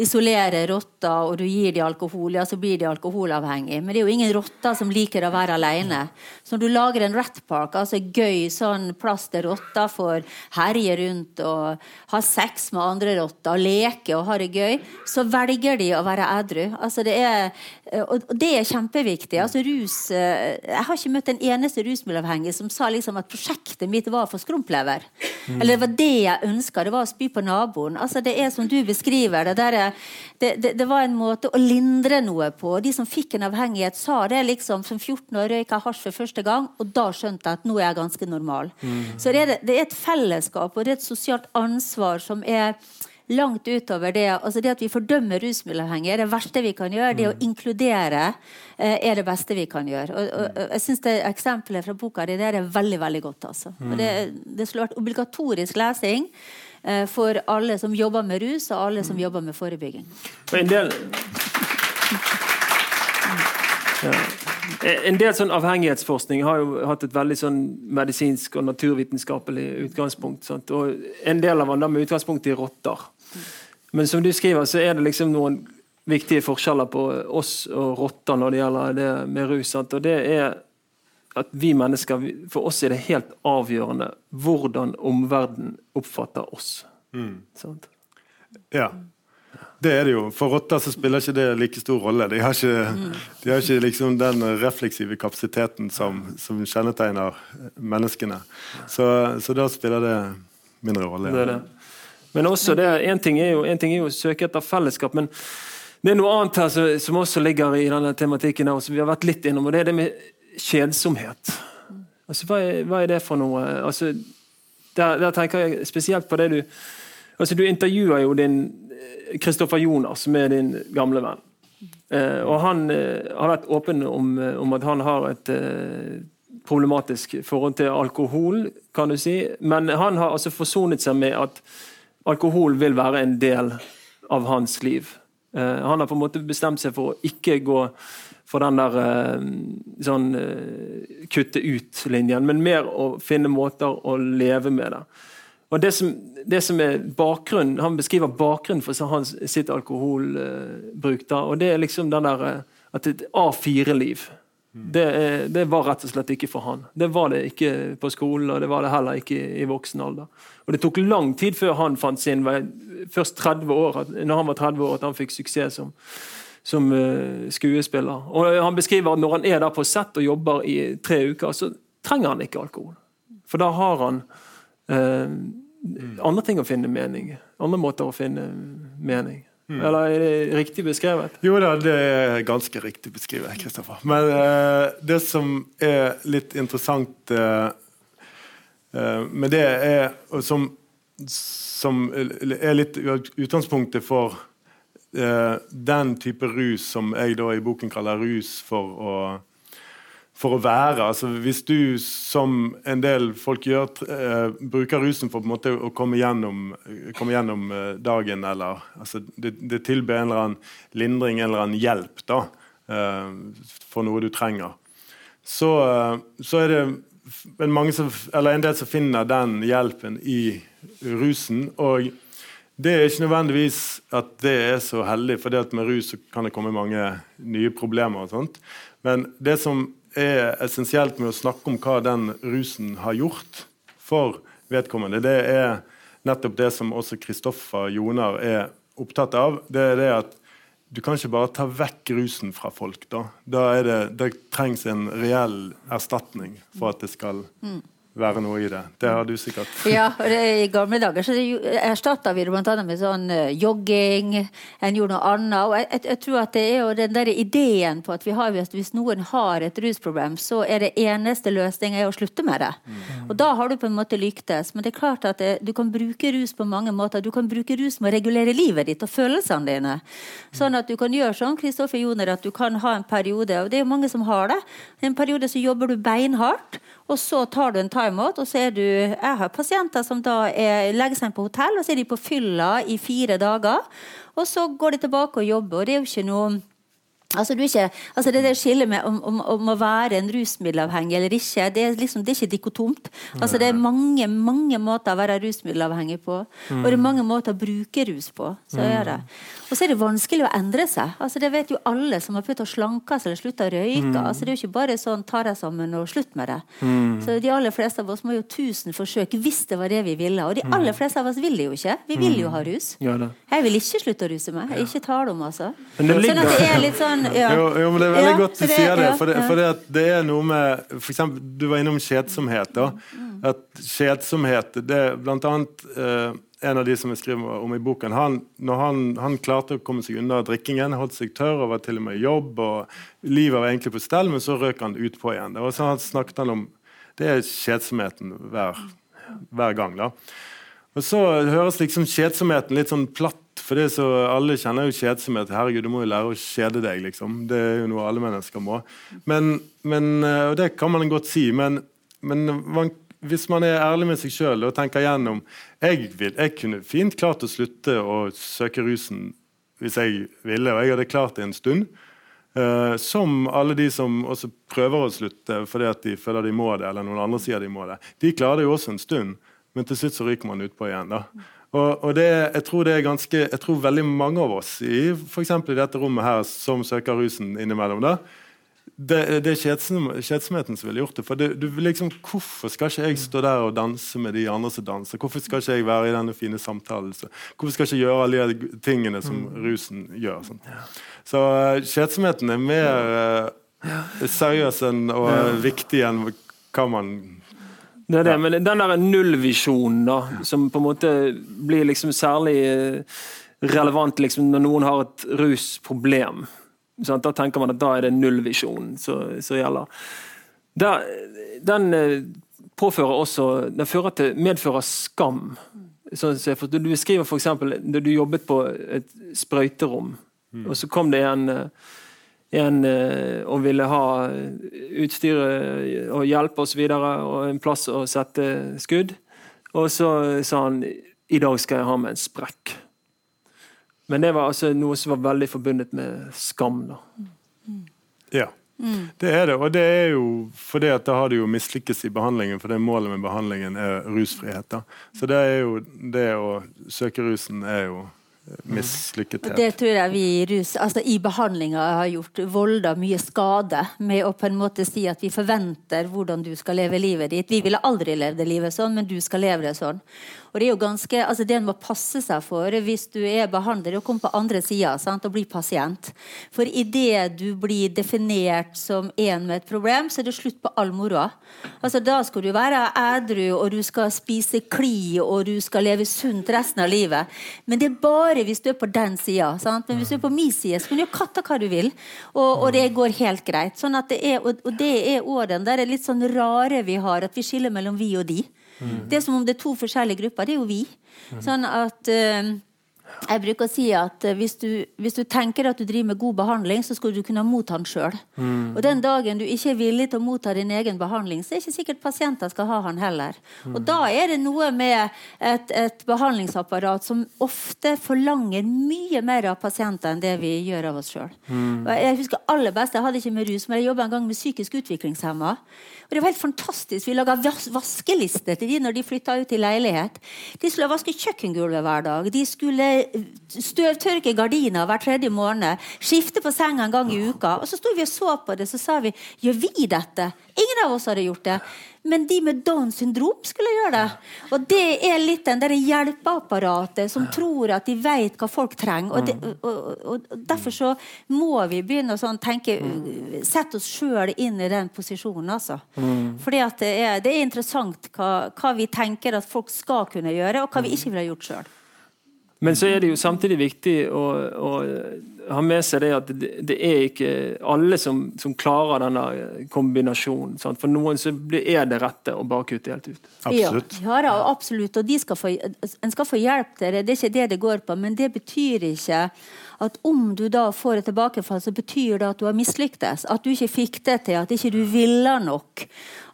isolerer rotter og du gir dem alkohol, ja, så blir de alkoholavhengige. Men det er jo ingen rotter som liker å være alene. Så når du lager en rat park, altså gøy sånn plass der rotter får herje rundt og ha sex med andre rotter, og leke og ha det gøy, så velger de å være edru. Altså det er, og det er kjempeviktig. Altså rus, eh, jeg har ikke møtt en eneste rusmiddelavhengig som sa liksom at prosjektet mitt var for skrumplever. Mm. Eller det var det jeg ønska, det var å spy på naboen. Altså Det er som du beskriver det. Der, det, det, det, var en måte å lindre noe på. De som fikk en avhengighet, sa det liksom som 14 år røyka hasj for første gang, og da skjønte jeg at nå er jeg ganske normal. Mm. Så det er, det er et fellesskap og det er et sosialt ansvar som er langt utover det. altså Det at vi fordømmer rusmiddelavhengige, er det verste vi kan gjøre. Det å mm. inkludere eh, er det beste vi kan gjøre. Og, og, jeg synes det Eksempelet fra boka di er veldig veldig godt. altså. Og det, mm. det skulle vært obligatorisk lesing eh, for alle som jobber med rus, og alle som mm. jobber med forebygging. En del, ja. En del sånn avhengighetsforskning har jo hatt et veldig sånn medisinsk og naturvitenskapelig utgangspunkt. Sant? Og En del av den med utgangspunkt i rotter. Men som du skriver, så er det liksom noen viktige forskjeller på oss og rotter når det gjelder det med rus. Og det er at vi mennesker, For oss er det helt avgjørende hvordan omverdenen oppfatter oss. Mm. Ja. Det er det jo. For rotter så spiller ikke det like stor rolle. De har ikke, de har ikke liksom den refleksive kapasiteten som, som kjennetegner menneskene. Så, så, da spiller det mindre rolle. Ja. Det det. Men også det, en ting, jo, en ting, er jo, å søke etter fellesskap. men det er noe annet her som, som også ligger i denne tematikken her, som vi har vært litt innom, og det er det med kjedsomhet. Altså, hva, er, hva er det for noe? Altså, der, der, tenker jeg spesielt på det du altså Du intervjuer jo din Kristoffer Jonas, som er din gamle venn. Eh, og Han eh, har vært åpen om, eh, om, at han har et eh, problematisk forhold til alkohol, kan du si. Men han har altså forsonet seg med at alkohol vil være en del av hans liv. Eh, han har på en måte bestemt seg for å ikke gå for den der eh, sånn kutte ut-linjen, men mer å finne måter å leve med det. Og det som, det som er bakgrunnen, Han beskriver bakgrunnen for hans, sitt alkoholbruk. Da, og det er liksom den der, eh, at et A4-liv. Det, det, var rett og slett ikke for han. Det var det ikke på skolen, og det var det heller ikke i voksen alder. Og Det tok lang tid før han fant sin vei. Først 30 år, når han var 30 år, at han fikk suksess som, som uh, skuespiller. Og Han beskriver at når han er der på sett og jobber i tre uker, så trenger han ikke alkohol. For da har han uh, andre ting å finne mening. Andre måter å finne mening. Mm. Eller er det riktig beskrevet? Jo da, det er ganske riktig beskrevet. Kristoffer. Men eh, det som er litt interessant uh, uh, med det, er som, som, er litt utgangspunktet for eh, den type rus som jeg da i boken kaller rus for å for å være. Altså, hvis du, som en del folk gjør, eh, bruker rusen for en å komme gjennom, komme gjennom eh, dagen, eller altså, det, det tilbyr en eller annen lindring, en eller annen hjelp da, eh, for noe du trenger, så, eh, så er det en, som, en, del som finner den hjelpen i rusen. og det er ikke nødvendigvis at det er så heldig, for med rus kan det komme mange nye problemer. og sånt. Men det som er essensielt med å snakke om hva den rusen har gjort for vedkommende, det er nettopp det som også Kristoffer Jonar er opptatt av. Det er det at du kan ikke bare ta vekk rusen fra folk. Da, da det, det trengs en reell erstatning for at det skal mm være noe i det. Det har du sikkert. Ja, det, I gamle dager så erstatta vi det bl.a. med sånn uh, jogging. En gjorde noe annet. og jeg, jeg, jeg, tror at det er jo den der ideen på at vi har, hvis noen har et rusproblem, så er det eneste løsningen å slutte med det. Mm. Og Da har du på en måte lyktes. Men det er klart at det, du kan bruke rus på mange måter. Du kan bruke rus med å regulere livet ditt og følelsene dine. Sånn at du kan gjøre sånn Kristoffer Joner, at du kan ha en periode, og det er jo mange som har det, en periode så jobber du beinhardt. Og så tar du en timeout, og så er du Jeg har pasienter som da er, legger seg på hotell, og så er de på fylla i fire dager. Og så går de tilbake og jobber. og det er jo ikke noe Altså, ikke, altså det der skillet med om, om, om, å være en rusmiddelavhengig eller ikke, det er, liksom, det er ikke dikotomt. Altså, det er mange mange måter å være rusmiddelavhengig på. Og det er mange måter å bruke rus på. Så er det. Og så er det vanskelig å endre seg. Altså, det vet jo alle som har prøvd å slanke seg eller slutte å røyke. Altså, det er jo ikke bare sånn ta deg sammen og slutt med det. Så De aller fleste av oss må jo tusen forsøk hvis det var det vi ville. Og de aller fleste av oss vil det jo ikke. Vi vil jo ha rus. Jeg vil ikke slutte å ruse meg. Jeg ikke tale om, altså. Sånn at det er litt sånn ja. jo, jo, men det er veldig ja, godt du sier det. For, det, for det, det, er noe med for eksempel, Du var innom kjedsomhet. da, at Kjedsomhet det er blant annet eh, en av de som jeg skriver om i boken, han, når han, han, klarte å komme seg unna drikkingen, holdt seg tørr og var til og med i jobb, og livet var egentlig på stell, men så røk han utpå igjen. Og så snakket han om Det er kjedsomheten hver, hver gang. da. Og så høres liksom kjedsomheten litt sånn platt for det så Alle kjenner jo kjedsomhet. Herregud, du må jo lære å kjede deg, liksom. Det er jo noe alle mennesker må. Men, men, eh, og det kan man godt si, men, men man, hvis man er ærlig med seg sjøl og tenker gjennom jeg, jeg kunne fint klart å slutte å søke rusen hvis jeg ville, og jeg hadde klart det en stund. Uh, som alle de som også prøver å slutte fordi at de føler de må det, eller noen andre sier de må det. De klarer det jo også en stund, men til slutt så ryker man utpå igjen. da. Og, og det, jeg, tror det er ganske, jeg tror veldig mange av oss i i dette rommet her som søker rusen innimellom, da, det, det er kjedsomheten som ville gjort det. For det, du, liksom, Hvorfor skal ikke jeg stå der og danse med de andre som danser? Hvorfor skal ikke jeg være i denne fine samtalen? Hvorfor skal jeg ikke gjøre alle de tingene som mm. rusen gjør? Sånn. Så uh, kjedsomheten er mer uh, seriøs enn, og viktig enn hva man det er det, men den der nullvisjonen, da, som på en måte blir liksom særlig eh, relevant liksom, når noen har et rusproblem. Sånn, da tenker man at da er det nullvisjonen som gjelder. Der, den eh, påfører også Den til, medfører skam. Sånn, du beskriver f.eks. da du jobbet på et sprøyterom, mm. og så kom det en en eh, og ville ha utstyret og hjelp osv. Og, og en plass å sette skudd. Og så sa han i dag skal jeg ha med en sprekk. Men det var altså noe som var veldig forbundet med skam. da. Ja. Det er det, og det er jo fordi at da har du jo mislykkes i behandlingen, for det målet med behandlingen er rusfrihet. da. Så det er jo det å søke rusen er jo mislykkethet. Det tror jeg vi i rus, altså i behandlinga har gjort volda mye skade med å på en måte si at vi forventer hvordan du skal leve livet ditt. Vi ville aldri levd det livet sånn, men du skal leve det sånn. Og Det er jo ganske, altså det en må passe seg for hvis du er behandler og kommer på andre sida og blir pasient. For idet du blir definert som en med et problem, så er det slutt på all moroa. Altså, da skal du være ædru, og du skal spise kli, og du skal leve sunt resten av livet. Men det er bare hvis du er på den sida. Men hvis du er på min side, så kan du jo katta hva du vil. Og, og, det går helt greit. Sånn at det er, og, og det er òg den der litt sånn rare vi har, at vi skiller mellom vi og de. Mm. Det er som om det er to forskjellige grupper. Det er jo vi. Mm. Sånn at uh, Jeg bruker å si at eh, hvis du, hvis du, tenker at du driver med god behandling, så skal du kunne motta den sjøl. Mm. Og den dagen du ikke er villig til å motta din egen behandling, så er det ikke sikkert pasienter skal ha han heller. Mm. Og da er det noe med et, et, behandlingsapparat som ofte forlanger mye mer av pasienter enn det vi gjør av oss sjøl. Mm. Jeg husker aller best, jeg hadde ikke med rus, men jeg jobba en gang med psykisk utviklingshemma. Og det var helt fantastisk. Vi laga vaskeliste til de når de flytta ut i leilighet. De skulle vaske kjøkkengulvet hver dag. De skulle støvtørke gardiner hver tredje måned. Skifte på senga en gang i uka. Og så sto vi og så på det, så sa vi gjør vi dette? Ingen av oss hadde gjort det. Men de med Downs syndrom skulle gjøre det. Og det er litt den der hjelpeapparatet som tror at de vet hva folk trenger. Og, det, mm. og, og, og Derfor så må vi begynne å sånn tenke mm. Sette oss sjøl inn i den posisjonen, altså. Mm. Fordi at det er, det er interessant hva, hva, vi tenker at folk skal kunne gjøre, og hva vi ikke ville gjort sjøl. Men så er det jo samtidig viktig å, å ha med seg det at det, det er ikke alle som, som klarer denne kombinasjonen. Sant? For noen så er det rette å bare kutte helt ut. Absolutt. Ja, ja absolutt. Og skal få, en skal få hjelp til det. Det er ikke det det går på. Men det betyr ikke at om du da får et tilbakefall, så betyr det at du har mislyktes. At du ikke fikk det til, at ikke du ville nok.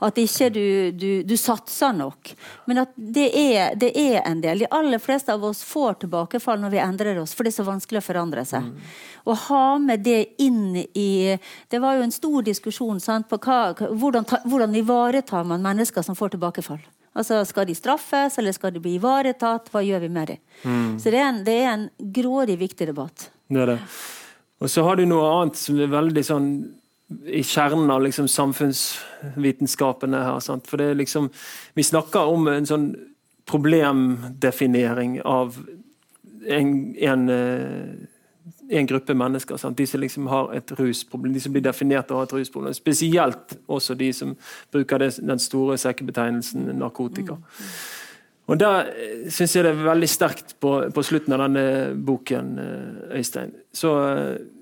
At ikke du, du, du satsa nok. Men at det er, det er, en del. De aller fleste av oss får tilbakefall når vi endrer oss, for det er så vanskelig å forandre seg. Mm. Å ha med det inn i Det var jo en stor diskusjon sant, på hva, hvordan, hvordan ivaretar man mennesker som får tilbakefall. Altså, Skal de straffes, eller skal de bli ivaretatt? Hva gjør vi med dem? Mm. Så det er, en, det er en grådig viktig debatt. Det er det. Og så har du noe annet som er veldig sånn i kjernen av liksom samfunnsvitenskapene her. Sant? For det er liksom Vi snakker om en sånn problemdefinering av en, en eh, en gruppe mennesker. Sant? De som liksom har et rusproblem, de som blir definert av å ha et rusproblem. Spesielt også de som bruker det, den store sekkebetegnelsen narkotika. Og Der eh, syns jeg det er veldig sterkt på, på, slutten av denne boken, eh, Øystein. Så,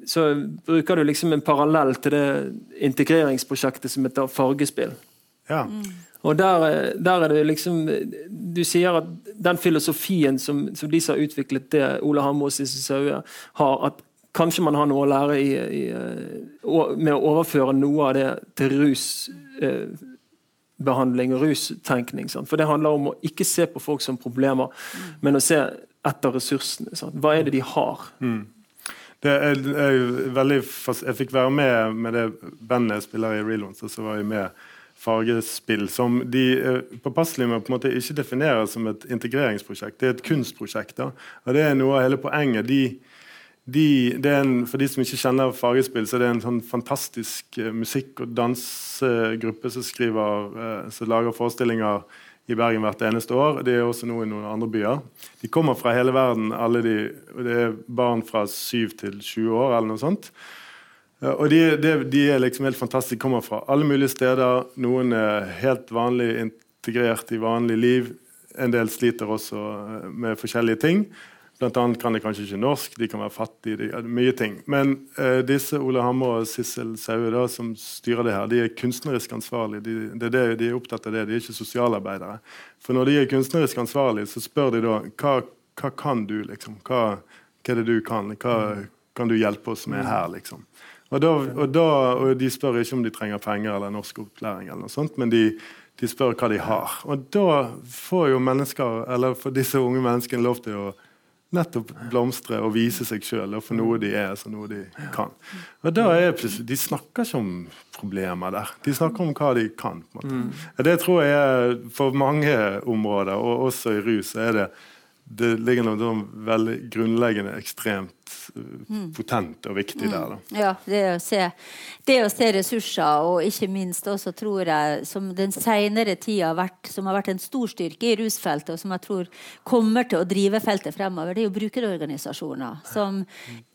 så, bruker du liksom en parallell til det integreringsprosjektet som heter Fargespill. Ja. Og der, eh, der, er det liksom Du sier at den filosofien som, som de som har utviklet det, Ole Hamre og Sissel har, at kanskje man har noe å lære i, i, med å overføre noe av det til rus behandling og rustenkning. Sant? For det handler om å ikke se på folk som problemer, men å se etter ressursene. Sant? Hva er det de har? Mm. Det er, er veldig fast. Jeg fikk være med med det bandet jeg spiller i Reloans, og så var jeg med fargespill, som de eh, påpasselig med på en måte ikke definerer som et integreringsprosjekt. Det er et kunstprosjekt. da, og Det er noe av hele poenget. de de, en, for de som ikke kjenner Fargespill, så er det en sånn fantastisk uh, musikk- og dansegruppe som, uh, som lager forestillinger i Bergen hvert eneste år. Det er også noe i noen andre byer. De kommer fra hele verden. alle de, Det er barn fra 7 til 20 år eller noe sånt. Og de, de, de, er liksom helt fantastiske. Kommer fra alle mulige steder. Noen er helt vanlig integrert i vanlig liv. En del sliter også med forskjellige ting. Blant annet kan de kanskje ikke norsk, de kan være fattige. De, mye ting. Men eh, disse Ole Hammer og Sissel Saue som styrer det her, de er kunstnerisk ansvarlige. De, det er det, de er opptatt av det, de er ikke sosialarbeidere. For når de er kunstnerisk ansvarlige, så spør de da hva, hva kan du, liksom? Hva, hva, er det du kan? Hva kan du hjelpe oss med her, liksom? Og, da, og, da, og de spør ikke om de trenger penger eller norskopplæring, eller noe sånt, men de, de spør hva de har. Og da får jo mennesker, eller for disse unge menneskene lov til å nettopp blomstre og vise seg sjøl for noe de er, så noe de kan. Og da er De snakker ikke om problemer der, de snakker om hva de kan. Mm. Det tror jeg for mange områder, og også i rus, er det det ligger noe veldig grunnleggende ekstremt. Potent og viktig mm. der. Da. Ja, det å, se, det å, se, ressurser, og ikke minst også, tror jeg, som den senere tida har vært, som har vært en stor styrke i rusfeltet, og som jeg tror kommer til å drive feltet fremover, det er jo brukerorganisasjoner som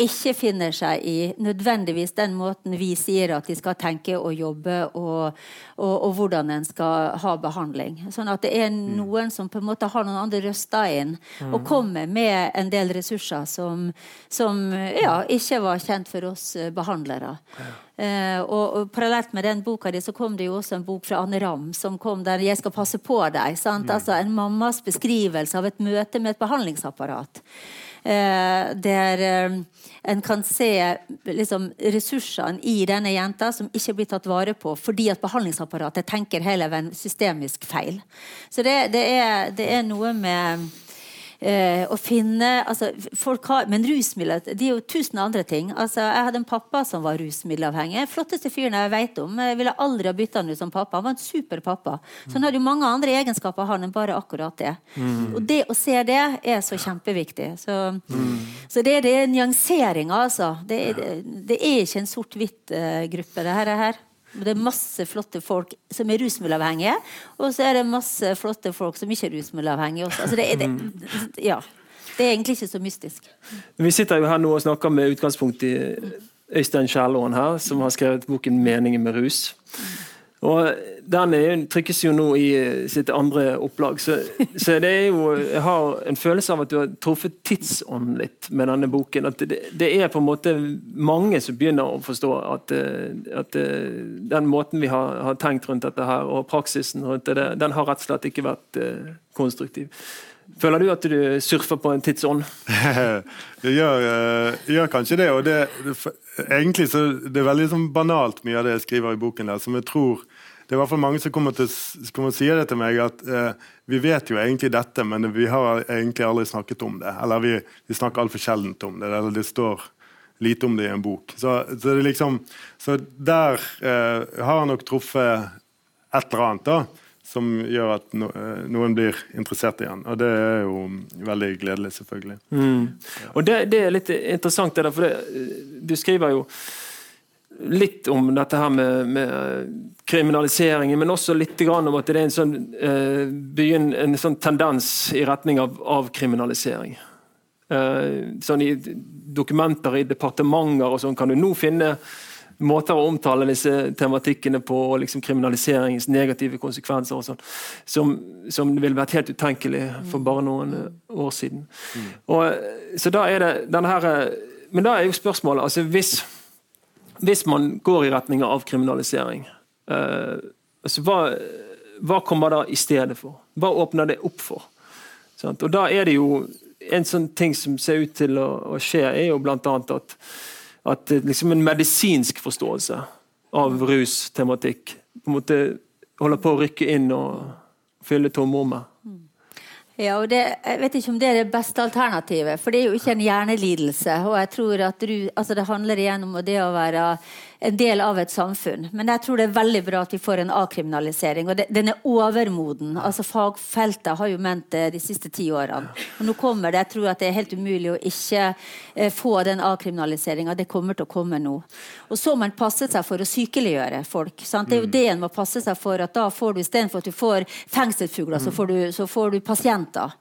ikke finner seg i nødvendigvis den måten vi sier at de skal tenke og jobbe, og, og, og hvordan en skal ha behandling. Sånn at det er mm. noen som på en måte har noen andre røster inn og mm. kommer med en del ressurser som, som ja, ikke var kjent for oss behandlere. behandlere. Eh, og, og, Parallelt med den boka di så kom det jo også en bok fra Anne Ram som kom der 'Jeg skal passe på deg'. Sant? Mm. Altså En mammas beskrivelse av et møte med et behandlingsapparat. Eh, der eh, en kan se liksom, ressursene i denne jenta som ikke blir tatt vare på fordi at behandlingsapparatet tenker hele veien systemisk feil. Så det, det, er, det er noe med eh, å finne altså, folk har, Men rusmidler det er jo tusen andre ting. Altså, jeg hadde en pappa som var rusmiddelavhengig. Flotteste fyren jeg vet om. Jeg ville aldri ha bytta han ut som pappa. Han var en super pappa. Så han hadde jo mange andre egenskaper han enn bare akkurat det. Mm. Og det å se det er så kjempeviktig. Så, mm. så det, det er nyanseringa, altså. Det, det, det, er ikke en sort-hvitt-gruppe, uh, det her. Det er masse flotte folk som er rusmiddelavhengige, og så er det masse flotte folk som ikke er rusmiddelavhengige også. Altså det, er, det, mm. ja. det, er egentlig ikke så mystisk. Vi sitter jo her nå og snakker med utgangspunkt i Øystein Kjærlån her, som har skrevet boken 'Meningen med rus'. Og Den er, trykkes jo nå i eh, sitt andre opplag. Så, så, det er jo Jeg har en følelse av at du har truffet tidsånden litt med denne boken. At det, det, er på en måte mange som begynner å forstå at, eh, at eh, den måten vi har, har, tenkt rundt dette her, og praksisen rundt det, den har rett og slett ikke vært konstruktiv. Føler du at du surfer på en tidsånd? jeg gjør, gjør, kanskje det. og det, Egentlig så det er veldig sånn banalt mye av det jeg skriver i boken, der, som jeg tror det er i hvert fall mange som kommer til å si det til meg, at eh, vi vet jo egentlig dette, men vi har egentlig aldri snakket om det. Eller vi, vi snakker altfor sjeldent om det, eller det står lite om det i en bok. Så, så, liksom, så der eh, har han nok truffet et eller annet da, som gjør at no, eh, noen blir interessert igjen. Og det er jo veldig gledelig, selvfølgelig. Mm. Og det, det, er litt interessant, det der, for det, du skriver jo litt om dette her med, med kriminaliseringen, men også litt om at det er en sånn, eh, begyn, en sånn tendens i retning av avkriminalisering. Eh, sånn I dokumenter i departementer og sånn kan du nå finne måter å omtale disse tematikkene på, og liksom kriminaliseringens negative konsekvenser og sånn, som, som ville vært helt utenkelig for bare noen år siden. Mm. Og, så da er det denne her, Men da er jo spørsmålet altså hvis hvis man går i retning av avkriminalisering, eh, altså hva, hva, kommer da i stedet for? Hva åpner det opp for? Sant? Og da er det jo En sånn ting som ser ut til å, å skje, er jo bl.a. at, at liksom en medisinsk forståelse av rustematikk på en måte holder på å rykke inn og fylle tomrommet. Ja, og det, jeg vet ikke om det er det beste alternativet, for det er jo ikke en hjernelidelse. og jeg tror at du, altså Det handler igjen om det å være en del av et samfunn. Men jeg tror det er veldig bra at vi får en avkriminalisering. Og det, den er overmoden. altså Fagfeltet har jo ment det de siste ti årene. Og nå kommer det. Jeg tror at det er helt umulig å ikke eh, få den avkriminaliseringa. Det kommer til å komme nå. Og så må man passe seg for å sykeliggjøre folk. Sant? Det er jo mm. det en må passe seg for. at da får du Istedenfor at du får fengselsfugler, så, får du, så får du pasienter.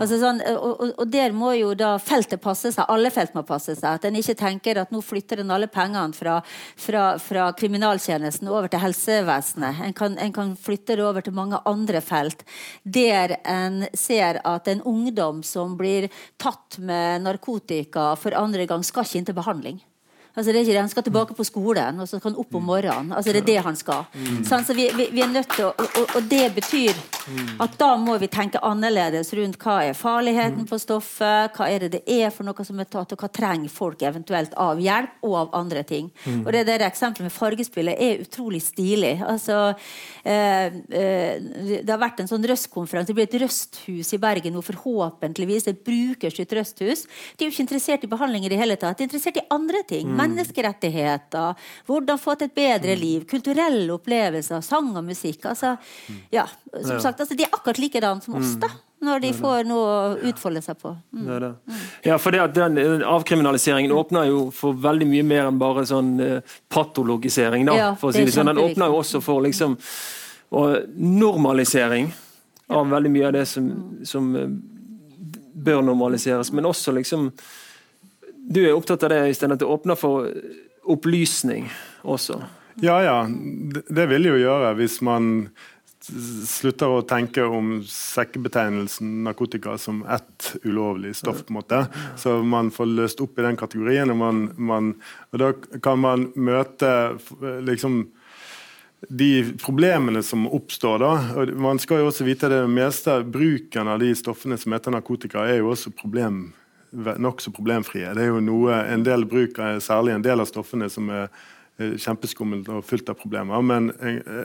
Altså sånn, og, og, og, der må jo da feltet passe seg. Alle felt må passe seg. At en ikke tenker at nå flytter en alle pengene fra fra, fra kriminaltjenesten over til helsevesenet. En kan, en kan, flytte det over til mange andre felt. Der en ser at en ungdom som blir tatt med narkotika for andre gang, skal ikke inn til behandling. Altså, det er ikke det. Han skal tilbake på skolen, og så kan han opp om morgenen. Altså, det er det han skal. Mm. Så altså, vi, vi, vi, er nødt til å, og, og, det betyr at da må vi tenke annerledes rundt hva er farligheten på stoffet, hva er det det er for noe som er tatt, og hva trenger folk eventuelt av hjelp og av andre ting. Mm. Og det der Eksempelet med fargespillet er utrolig stilig. Altså, eh, eh, det har vært en sånn Røst-konferanse. Det blir et Røsthus i Bergen nå, forhåpentligvis. Et brukerstyrt Røsthus. De er jo ikke interessert i behandling i det hele tatt. De er interessert i andre ting. Mm menneskerettigheter, hvordan få til et bedre mm. liv, kulturelle opplevelser, sang og musikk. Altså, ja, som sagt, altså, De er akkurat likedan som oss. da når de får noe å utfolde seg på. Mm. Det det. Mm. Ja, for det at den, Avkriminaliseringen åpner jo for veldig mye mer enn bare sånn uh, patologisering. da, ja, si det sånn. Den åpner jo også for liksom normalisering av veldig mye av det som, som uh, bør normaliseres, men også liksom du er opptatt av det, Øystein, at det åpner for opplysning også? Ja, ja. Det vil jo gjøre hvis man slutter å tenke om sekkebetegnelsen narkotika som ett ulovlig stoff. på en måte. Så man får løst opp i den kategorien. Og, man, man, og da kan man møte liksom de problemene som oppstår. da, og Man skal jo også vite det meste bruken av de stoffene som heter narkotika, er jo også problem nokså problemfrie. Det er jo noe, En del bruk, særlig en del av stoffene, som er kjempeskummelt og fullt av problemer. Men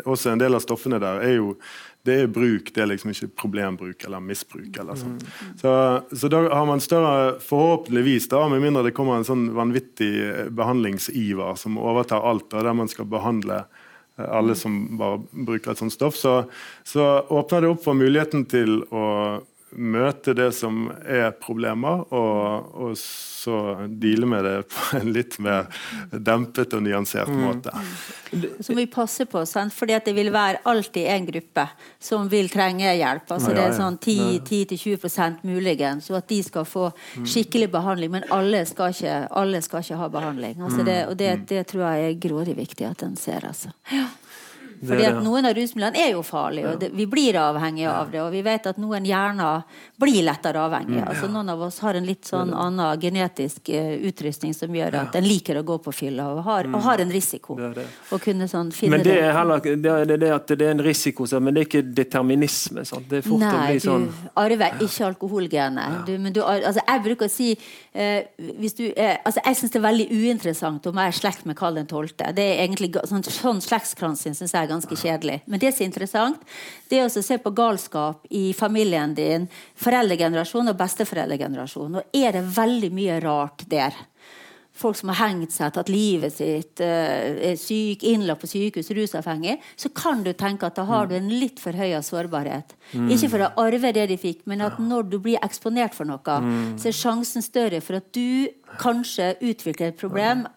også en del av stoffene der er jo det er bruk, det er liksom ikke problembruk eller misbruk. eller sånt. Mm. Så, så, da har man større Forhåpentligvis, da, med mindre det kommer en sånn vanvittig behandlingsiver som overtar alt, og der man skal behandle eh, alle som bare bruker et sånt stoff, så, så åpner det opp for muligheten til å møte det som er problemer, og, og, så deale med det på en litt mer dempet og nyansert mm. måte. Så må vi passe på, sant? fordi det vil være alltid en gruppe som vil trenge hjelp. altså Det er sånn 10-20% muligens, og at de skal få mm. skikkelig behandling. Men alle skal ikke, alle skal ikke ha behandling. Altså det, og det, mm. det, tror jeg er grådig viktig at en ser. altså. Ja. Fordi at Noen av rusmidlene er jo farlige, og det, vi blir avhengige av det. Og vi vet at noen hjerner blir lettere avhengige. Mm. Altså, noen av oss har en litt sånn annen genetisk uh, utrustning som gjør at en liker å gå på fylla og har, og har en risiko. Det. kunne sånn finne men det er heller det, er det at det er en risiko, men det er ikke determinisme. Sant? Det er fort Nei, å bli sånn du arver ikke alkoholgenet. Du, men du, altså, jeg bruker å si Eh, uh, altså, Jeg syns det er veldig uinteressant om jeg er slekt med Karl 12. Det er egentlig sånn, sånn slektskransing syns jeg er ganske kjedelig. Men det som er interessant, det er å se på galskap i familien din, foreldregenerasjon og besteforeldregenerasjon. Og er det veldig mye rart der. Folk som har hengt seg, tatt livet sitt, eh, er syk, innlagt på sykehus, rusavhengig, så kan du tenke at da har du en litt forhøya sårbarhet. Mm. Ikke for å arve det de fikk, men at når du blir eksponert for noe, mm. så er sjansen større for at du kanskje utvikler et problem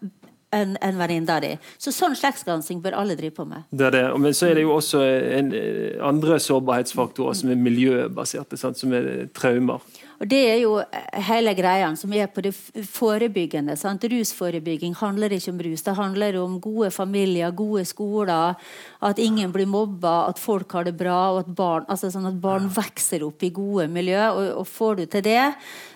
enn en venninna di. Så sånn slektsgransking bør alle drive på med. Det er det. Men så er det jo også en, eh, andre sårbarhetsfaktorer som er miljøbaserte, sant? som er traumer. Og Det er jo eh, hele greia som er på det forebyggende. Sant? Rusforebygging handler ikke om rus. Det handler om gode familier, gode skoler, at ingen blir mobba, at folk har det bra, og at barn, altså sånn at barn vokser opp i gode miljø. Og, og får du til det,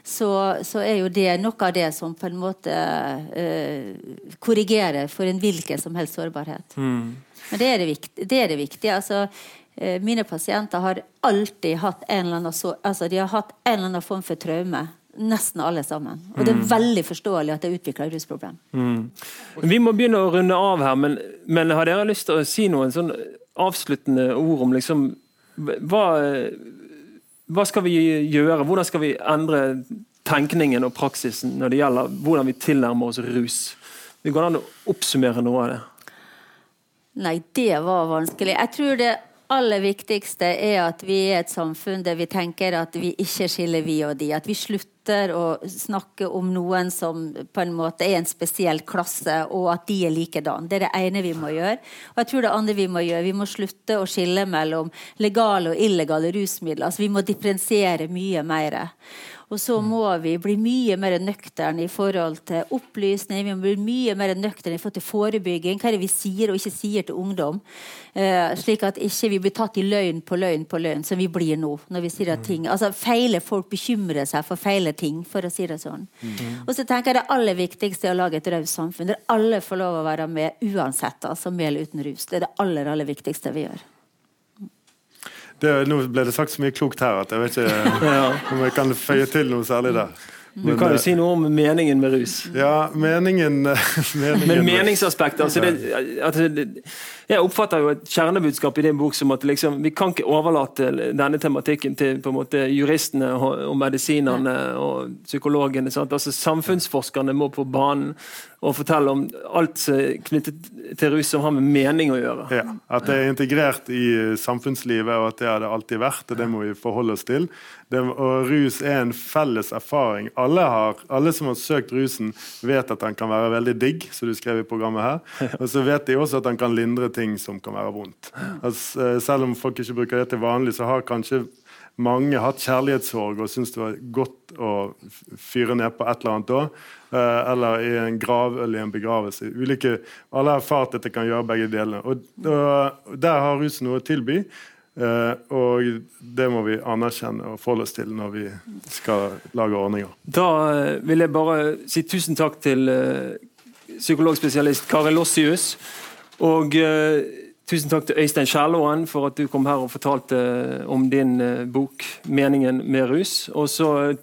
så, så, er jo det noe av det som på en måte uh, korrigerer for en hvilken som helst sårbarhet. Mm. Men det er det. Det er det viktige. Altså, Eh, mine pasienter har alltid hatt en eller annen, altså de har hatt en eller annen form for traume. Nesten alle sammen. Og det er mm. veldig forståelig at det utvikler rusproblem. Mm. Vi må begynne å runde av her, men, men har dere lyst til å si noen sånn avsluttende ord om liksom hva, hva skal vi gjøre? Hvordan skal vi endre tenkningen og praksisen når det gjelder hvordan vi tilnærmer oss rus? Det går an å oppsummere noe av det. Nei, det var vanskelig. Jeg tror det aller viktigste er at vi er et samfunn der vi tenker at vi ikke skiller vi og de. At vi slutter å snakke om noen som på en måte er en spesiell klasse, og at de er likedan. Det er det ene vi må gjøre. Og jeg tror det andre vi må gjøre, vi må slutte å skille mellom legale og illegale rusmidler. Altså vi må differensiere mye mer. Og så må vi bli mye mer nøkterne i forhold til opplysning. Vi må bli mye mer nøkterne i forhold til forebygging. Hva er det vi sier og ikke sier til ungdom? Eh, slik at ikke vi blir tatt i løgn på løgn på løgn, som vi blir nå. når vi sier at ting, altså Feile folk bekymrer seg for feile ting, for å si det sånn. Mm. Og så tenker jeg Det aller viktigste er å lage et raust samfunn der alle får lov å være med uansett, altså med eller uten rus. Det er det aller, aller viktigste vi gjør. Det, nå ble det sagt så mye klokt her at jeg vet ikke om jeg kan føye til noe særlig der. Du kan jo si noe om meningen med rus. Ja, meningen, meningen Men meningsaspektet altså det, Jeg oppfatter jo et kjernebudskap i din bok som at liksom, vi kan ikke overlate denne tematikken til måte juristene og, og medisinerne og psykologene. Altså Samfunnsforskerne må på banen og fortelle om alt knyttet til rus som har med mening å gjøre. Ja, At det er integrert i samfunnslivet, og at det har det alltid vært. og Det må vi forholde oss til. Det, og Rus er en felles erfaring. Alle, har, alle, som har søkt rusen, vet at den kan være veldig digg, som du skrev i programmet her. Og så vet de også at den kan lindre ting som kan være vondt. Altså, selv om folk ikke bruker det til vanlig, så har kanskje mange hatt kjærlighetssorg og syns det var godt å fyre ned på et eller annet da. Eh, eller i en grav eller i en begravelse. Ulike, alle har erfart at det kan gjøre begge delene. Og, og Der har rusen noe å tilby. Uh, og det må vi anerkjenne og forholde oss til når vi skal lage ordninger. Da uh, vil jeg bare si tusen takk til uh, psykologspesialist Kari Lossius. Og tusen takk til Øystein Skjærlåen for at du kom her og fortalte om din bok 'Meningen med rus'. Og så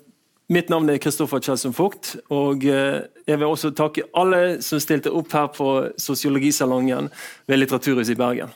Mitt navn er Kristoffer Kjelsson Vogt. Og eh, jeg vil også takke alle som stilte opp her på Sosiologisalongen ved Litteraturhuset i Bergen.